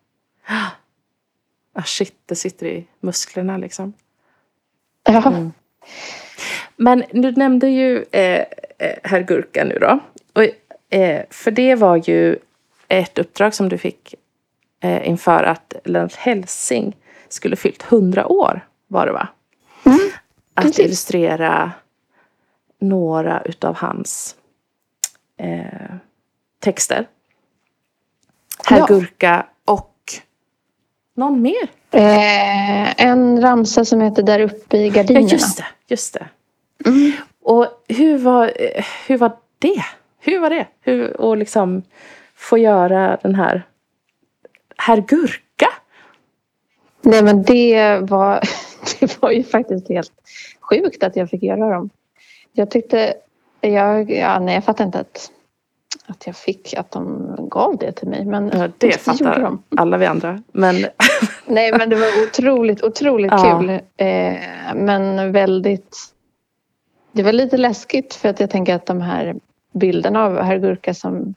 Speaker 2: Ah, shit, det sitter i musklerna liksom.
Speaker 1: Ja.
Speaker 2: Mm. Men du nämnde ju eh, eh, herr Gurka nu då. Och, eh, för det var ju ett uppdrag som du fick eh, inför att Lennart Helsing skulle fyllt 100 år var det va?
Speaker 1: Mm,
Speaker 2: att
Speaker 1: precis.
Speaker 2: illustrera några utav hans eh, texter. Herr
Speaker 1: Ja.
Speaker 2: Gurka och någon mer.
Speaker 1: Eh, en ramsa som heter Där uppe i
Speaker 2: Ja,
Speaker 1: gardinerna.
Speaker 2: just det. Just det.
Speaker 1: Mm.
Speaker 2: Och hur var, eh, hur var det? Hur var det? Hur, att liksom få göra den här Herr Gurka?
Speaker 1: Nej men det var, det var ju faktiskt helt sjukt att jag fick göra dem. Jag tyckte, jag, ja, nej jag fattar inte att, att jag fick, att de gav det till mig. Men
Speaker 2: Ja, det fattar
Speaker 1: de.
Speaker 2: alla vi andra. Men
Speaker 1: Nej men det var otroligt, otroligt
Speaker 2: Ja.
Speaker 1: kul. Eh, men väldigt, det var lite läskigt för att jag tänker att de här bilderna av herr Gurka som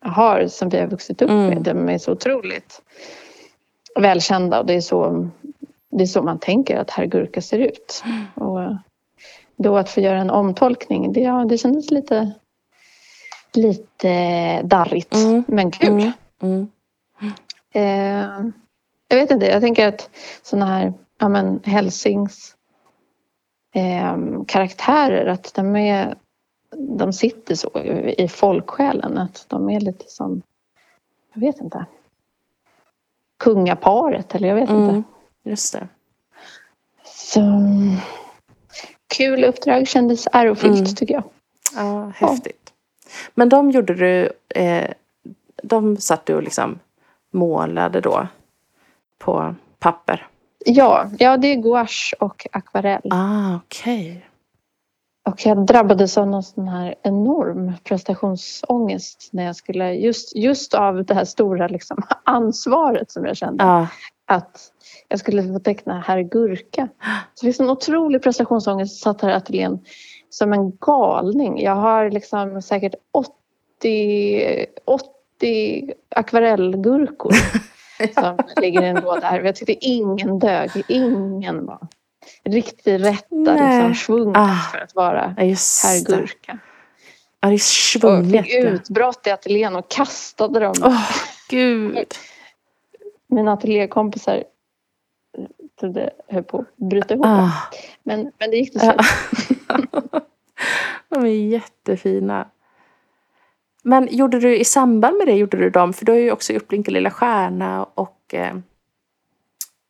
Speaker 1: har, som vi har vuxit upp
Speaker 2: Mm.
Speaker 1: med, de är så otroligt välkända och det är så, det är så man tänker att herr Gurka ser ut. Och då att få göra en omtolkning, det, ja, det kändes lite, lite darrigt,
Speaker 2: Mm.
Speaker 1: men kul.
Speaker 2: mm, mm,
Speaker 1: Eh, jag vet inte, jag tänker att sådana här ja, men Helsings eh, karaktärer, att de, är, de sitter så i folksjälen. Att de är lite som, jag vet inte, kungaparet eller jag vet
Speaker 2: mm.
Speaker 1: inte.
Speaker 2: Just det.
Speaker 1: Så, kul uppdrag, kändes ärofyllt
Speaker 2: Mm.
Speaker 1: tycker jag.
Speaker 2: Ja, häftigt. Men de gjorde du, eh, de satt du och liksom målade då på papper?
Speaker 1: Ja, ja, det är gouache och akvarell.
Speaker 2: Ah, okej.
Speaker 1: Och jag drabbades av någon sån här enorm prestationsångest när jag skulle, just, just av det här stora liksom, ansvaret som jag kände.
Speaker 2: Ja.
Speaker 1: Att jag skulle få teckna herr Gurka. Så det är en otrolig prestationsångest. Jag satt här i ateljén som en galning. Jag har liksom säkert 80, 80 akvarellgurkor som ligger i en låda här. Jag tyckte ingen dög. Ingen var riktigt rätta liksom, svunget
Speaker 2: Ah.
Speaker 1: för att vara
Speaker 2: Ja, just
Speaker 1: herr
Speaker 2: det.
Speaker 1: Gurka.
Speaker 2: Ja, det är
Speaker 1: Och
Speaker 2: svunget.
Speaker 1: fick utbrott i ateljén och kastade dem.
Speaker 2: Åh, gud.
Speaker 1: Mina ateljékompisar trodde höll på att bryta ihop.
Speaker 2: Ah.
Speaker 1: Men, men det gick till slut.
Speaker 2: De är jättefina. Men gjorde du i samband med det, gjorde du dem, för du har ju också gjort Blinka lilla stjärna och eh,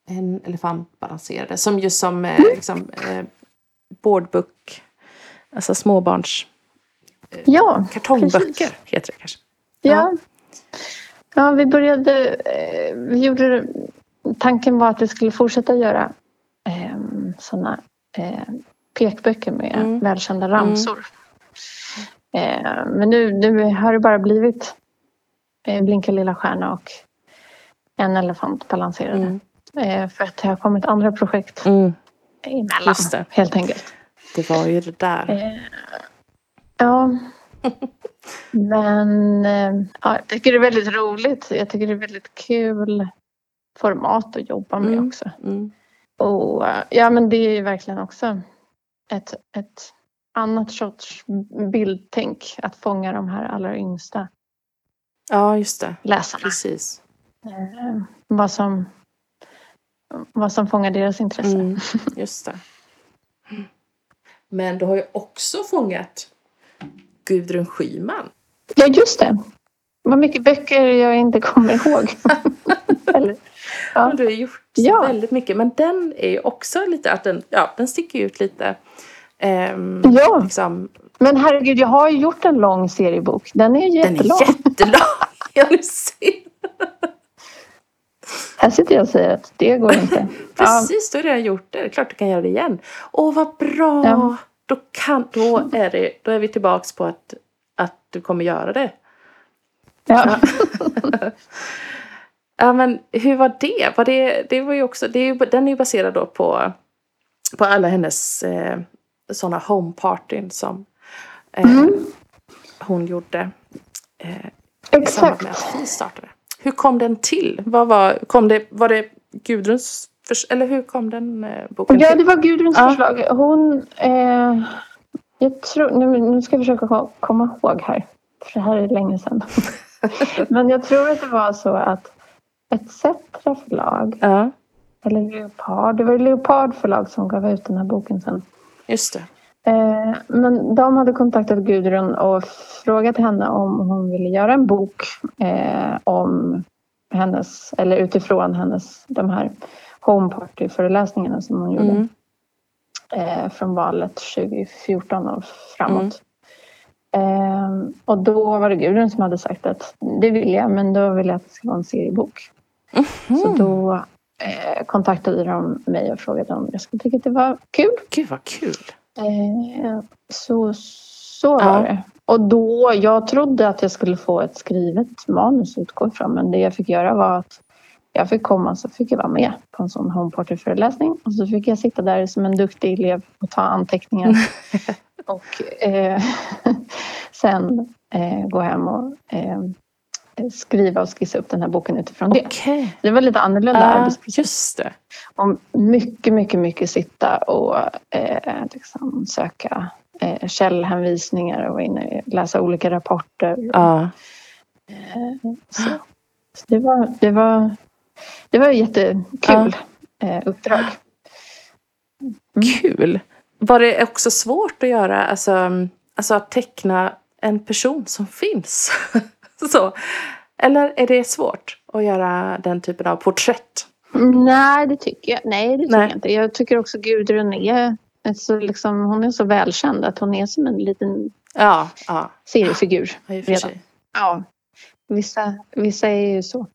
Speaker 2: en elefant balanserade, som just som eh, liksom, eh, boardbook, alltså småbarns
Speaker 1: Ja,
Speaker 2: kartongböcker
Speaker 1: Precis.
Speaker 2: heter det kanske.
Speaker 1: ja. ja, vi började... Eh, vi gjorde, tanken var att vi skulle fortsätta göra eh, såna eh, pekböcker med
Speaker 2: Mm.
Speaker 1: välkända ramsor. Eh, men nu, nu har det bara blivit eh, Blinka lilla stjärna och en elefant balanserade.
Speaker 2: Mm.
Speaker 1: Eh, för att det har kommit andra projekt
Speaker 2: Mm,
Speaker 1: emellan
Speaker 2: Just det.
Speaker 1: helt enkelt.
Speaker 2: det var ju det där.
Speaker 1: Eh, ja. Men eh, ja, jag tycker det är väldigt roligt. Jag tycker det är väldigt kul format att jobba med
Speaker 2: Mm.
Speaker 1: också.
Speaker 2: Mm.
Speaker 1: Och ja men det är ju verkligen också ett, ett annat sorts bildtänk. Att fånga de här allra yngsta
Speaker 2: Ja, just det.
Speaker 1: läsarna.
Speaker 2: Precis.
Speaker 1: Eh, vad, som, vad som fångar deras intresse.
Speaker 2: Mm, just det. Men du har ju också fångat Gudrun Schyman.
Speaker 1: Ja just det. Vad mycket böcker jag inte kommer ihåg. Eller,
Speaker 2: Ja. Du har gjort
Speaker 1: Ja.
Speaker 2: väldigt mycket. Men den är ju också lite att den, ja, den sticker ut lite. Ehm,
Speaker 1: ja,
Speaker 2: liksom,
Speaker 1: men herregud jag har ju gjort en lång seriebok. Den är ju
Speaker 2: den
Speaker 1: jättelång.
Speaker 2: är jättelång. Ja, du ser.
Speaker 1: Här sitter jag och säger att det går inte. Ja,
Speaker 2: Precis, du har redan gjort det. Det är klart du kan göra det igen. Åh, vad bra!
Speaker 1: Ja.
Speaker 2: Då, kan, då, är det, då är vi tillbaks på att, att du kommer göra det.
Speaker 1: ja.
Speaker 2: Ja, men hur var det? Var det, det var ju också, det är ju, den är ju baserad då på, på alla hennes eh, sådana homepartyn som eh,
Speaker 1: Mm.
Speaker 2: hon gjorde eh, i samband med
Speaker 1: exakt.
Speaker 2: att vi startade. Hur kom den till? Vad var, kom det, var det Gudruns, eller hur kom den eh, boken
Speaker 1: Ja,
Speaker 2: till?
Speaker 1: det var Gudruns
Speaker 2: Ja.
Speaker 1: förslag. Hon... Eh, jag tror... Nu, nu ska jag försöka ko- komma ihåg här. För det här är länge sedan. Men jag tror att det var så att ett Cetera förlag,
Speaker 2: Ja,
Speaker 1: eller Leopard, det var Leopard förlag som gav ut den här boken sen.
Speaker 2: just det.
Speaker 1: Eh, men de hade kontaktat Gudrun och frågat henne om hon ville göra en bok eh, om hennes, eller utifrån hennes, de här homeparty-föreläsningarna som hon gjorde
Speaker 2: Mm.
Speaker 1: eh, från valet 2014 och framåt. Eh, och då var det Gudrun som hade sagt att det vill jag, men då vill jag att det ska vara en seriebok. Så då eh, kontaktade de mig och frågade om jag skulle tycka att det var kul.
Speaker 2: Gud vad kul.
Speaker 1: Eh, så, så
Speaker 2: Ja.
Speaker 1: var det. Och då, jag trodde att jag skulle få ett skrivet manus att utgå ifrån. Men det jag fick göra var att jag fick komma så fick jag vara med på en sån homeparty-föreläsning. Och så fick jag sitta där som en duktig elev och ta anteckningar. och eh, sen eh, gå hem och eh, skriva och skissa upp den här boken utifrån det.
Speaker 2: Okej.
Speaker 1: Det var lite annorlunda
Speaker 2: Ja,
Speaker 1: arbetsprocess.
Speaker 2: just det.
Speaker 1: Och mycket, mycket, mycket sitta och eh, liksom söka eh, källhänvisningar och inne, läsa olika rapporter.
Speaker 2: Ja.
Speaker 1: Så, så det, var, det, var, det var jättekul eh, uppdrag.
Speaker 2: Kul. Var det också svårt att göra, alltså, alltså att teckna en person som finns? så. Eller är det svårt att göra den typen av porträtt?
Speaker 1: Nej, det tycker jag, nej, det tycker
Speaker 2: Nej.
Speaker 1: jag inte. Jag tycker också Gudrun är, så liksom, hon är så välkänd att hon är som en liten
Speaker 2: Ja, ja.
Speaker 1: seriefigur.
Speaker 2: ja
Speaker 1: Redan. Ja, vissa, vissa är ju så.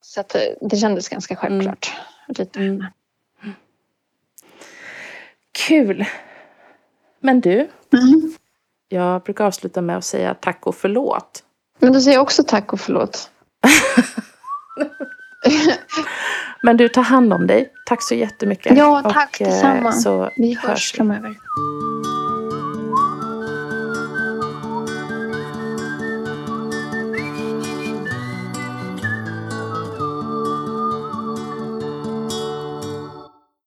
Speaker 1: Så att eh, det kändes ganska självklart. Lite.
Speaker 2: Mm. Kul. Men du,
Speaker 1: Mm.
Speaker 2: jag brukar avsluta med att säga tack och förlåt.
Speaker 1: Men då säger jag också tack och förlåt.
Speaker 2: Men du, ta hand om dig. Tack så jättemycket.
Speaker 1: Ja, tack
Speaker 2: Och, eh,
Speaker 1: detsamma.
Speaker 2: Så
Speaker 1: Vi hörs framöver.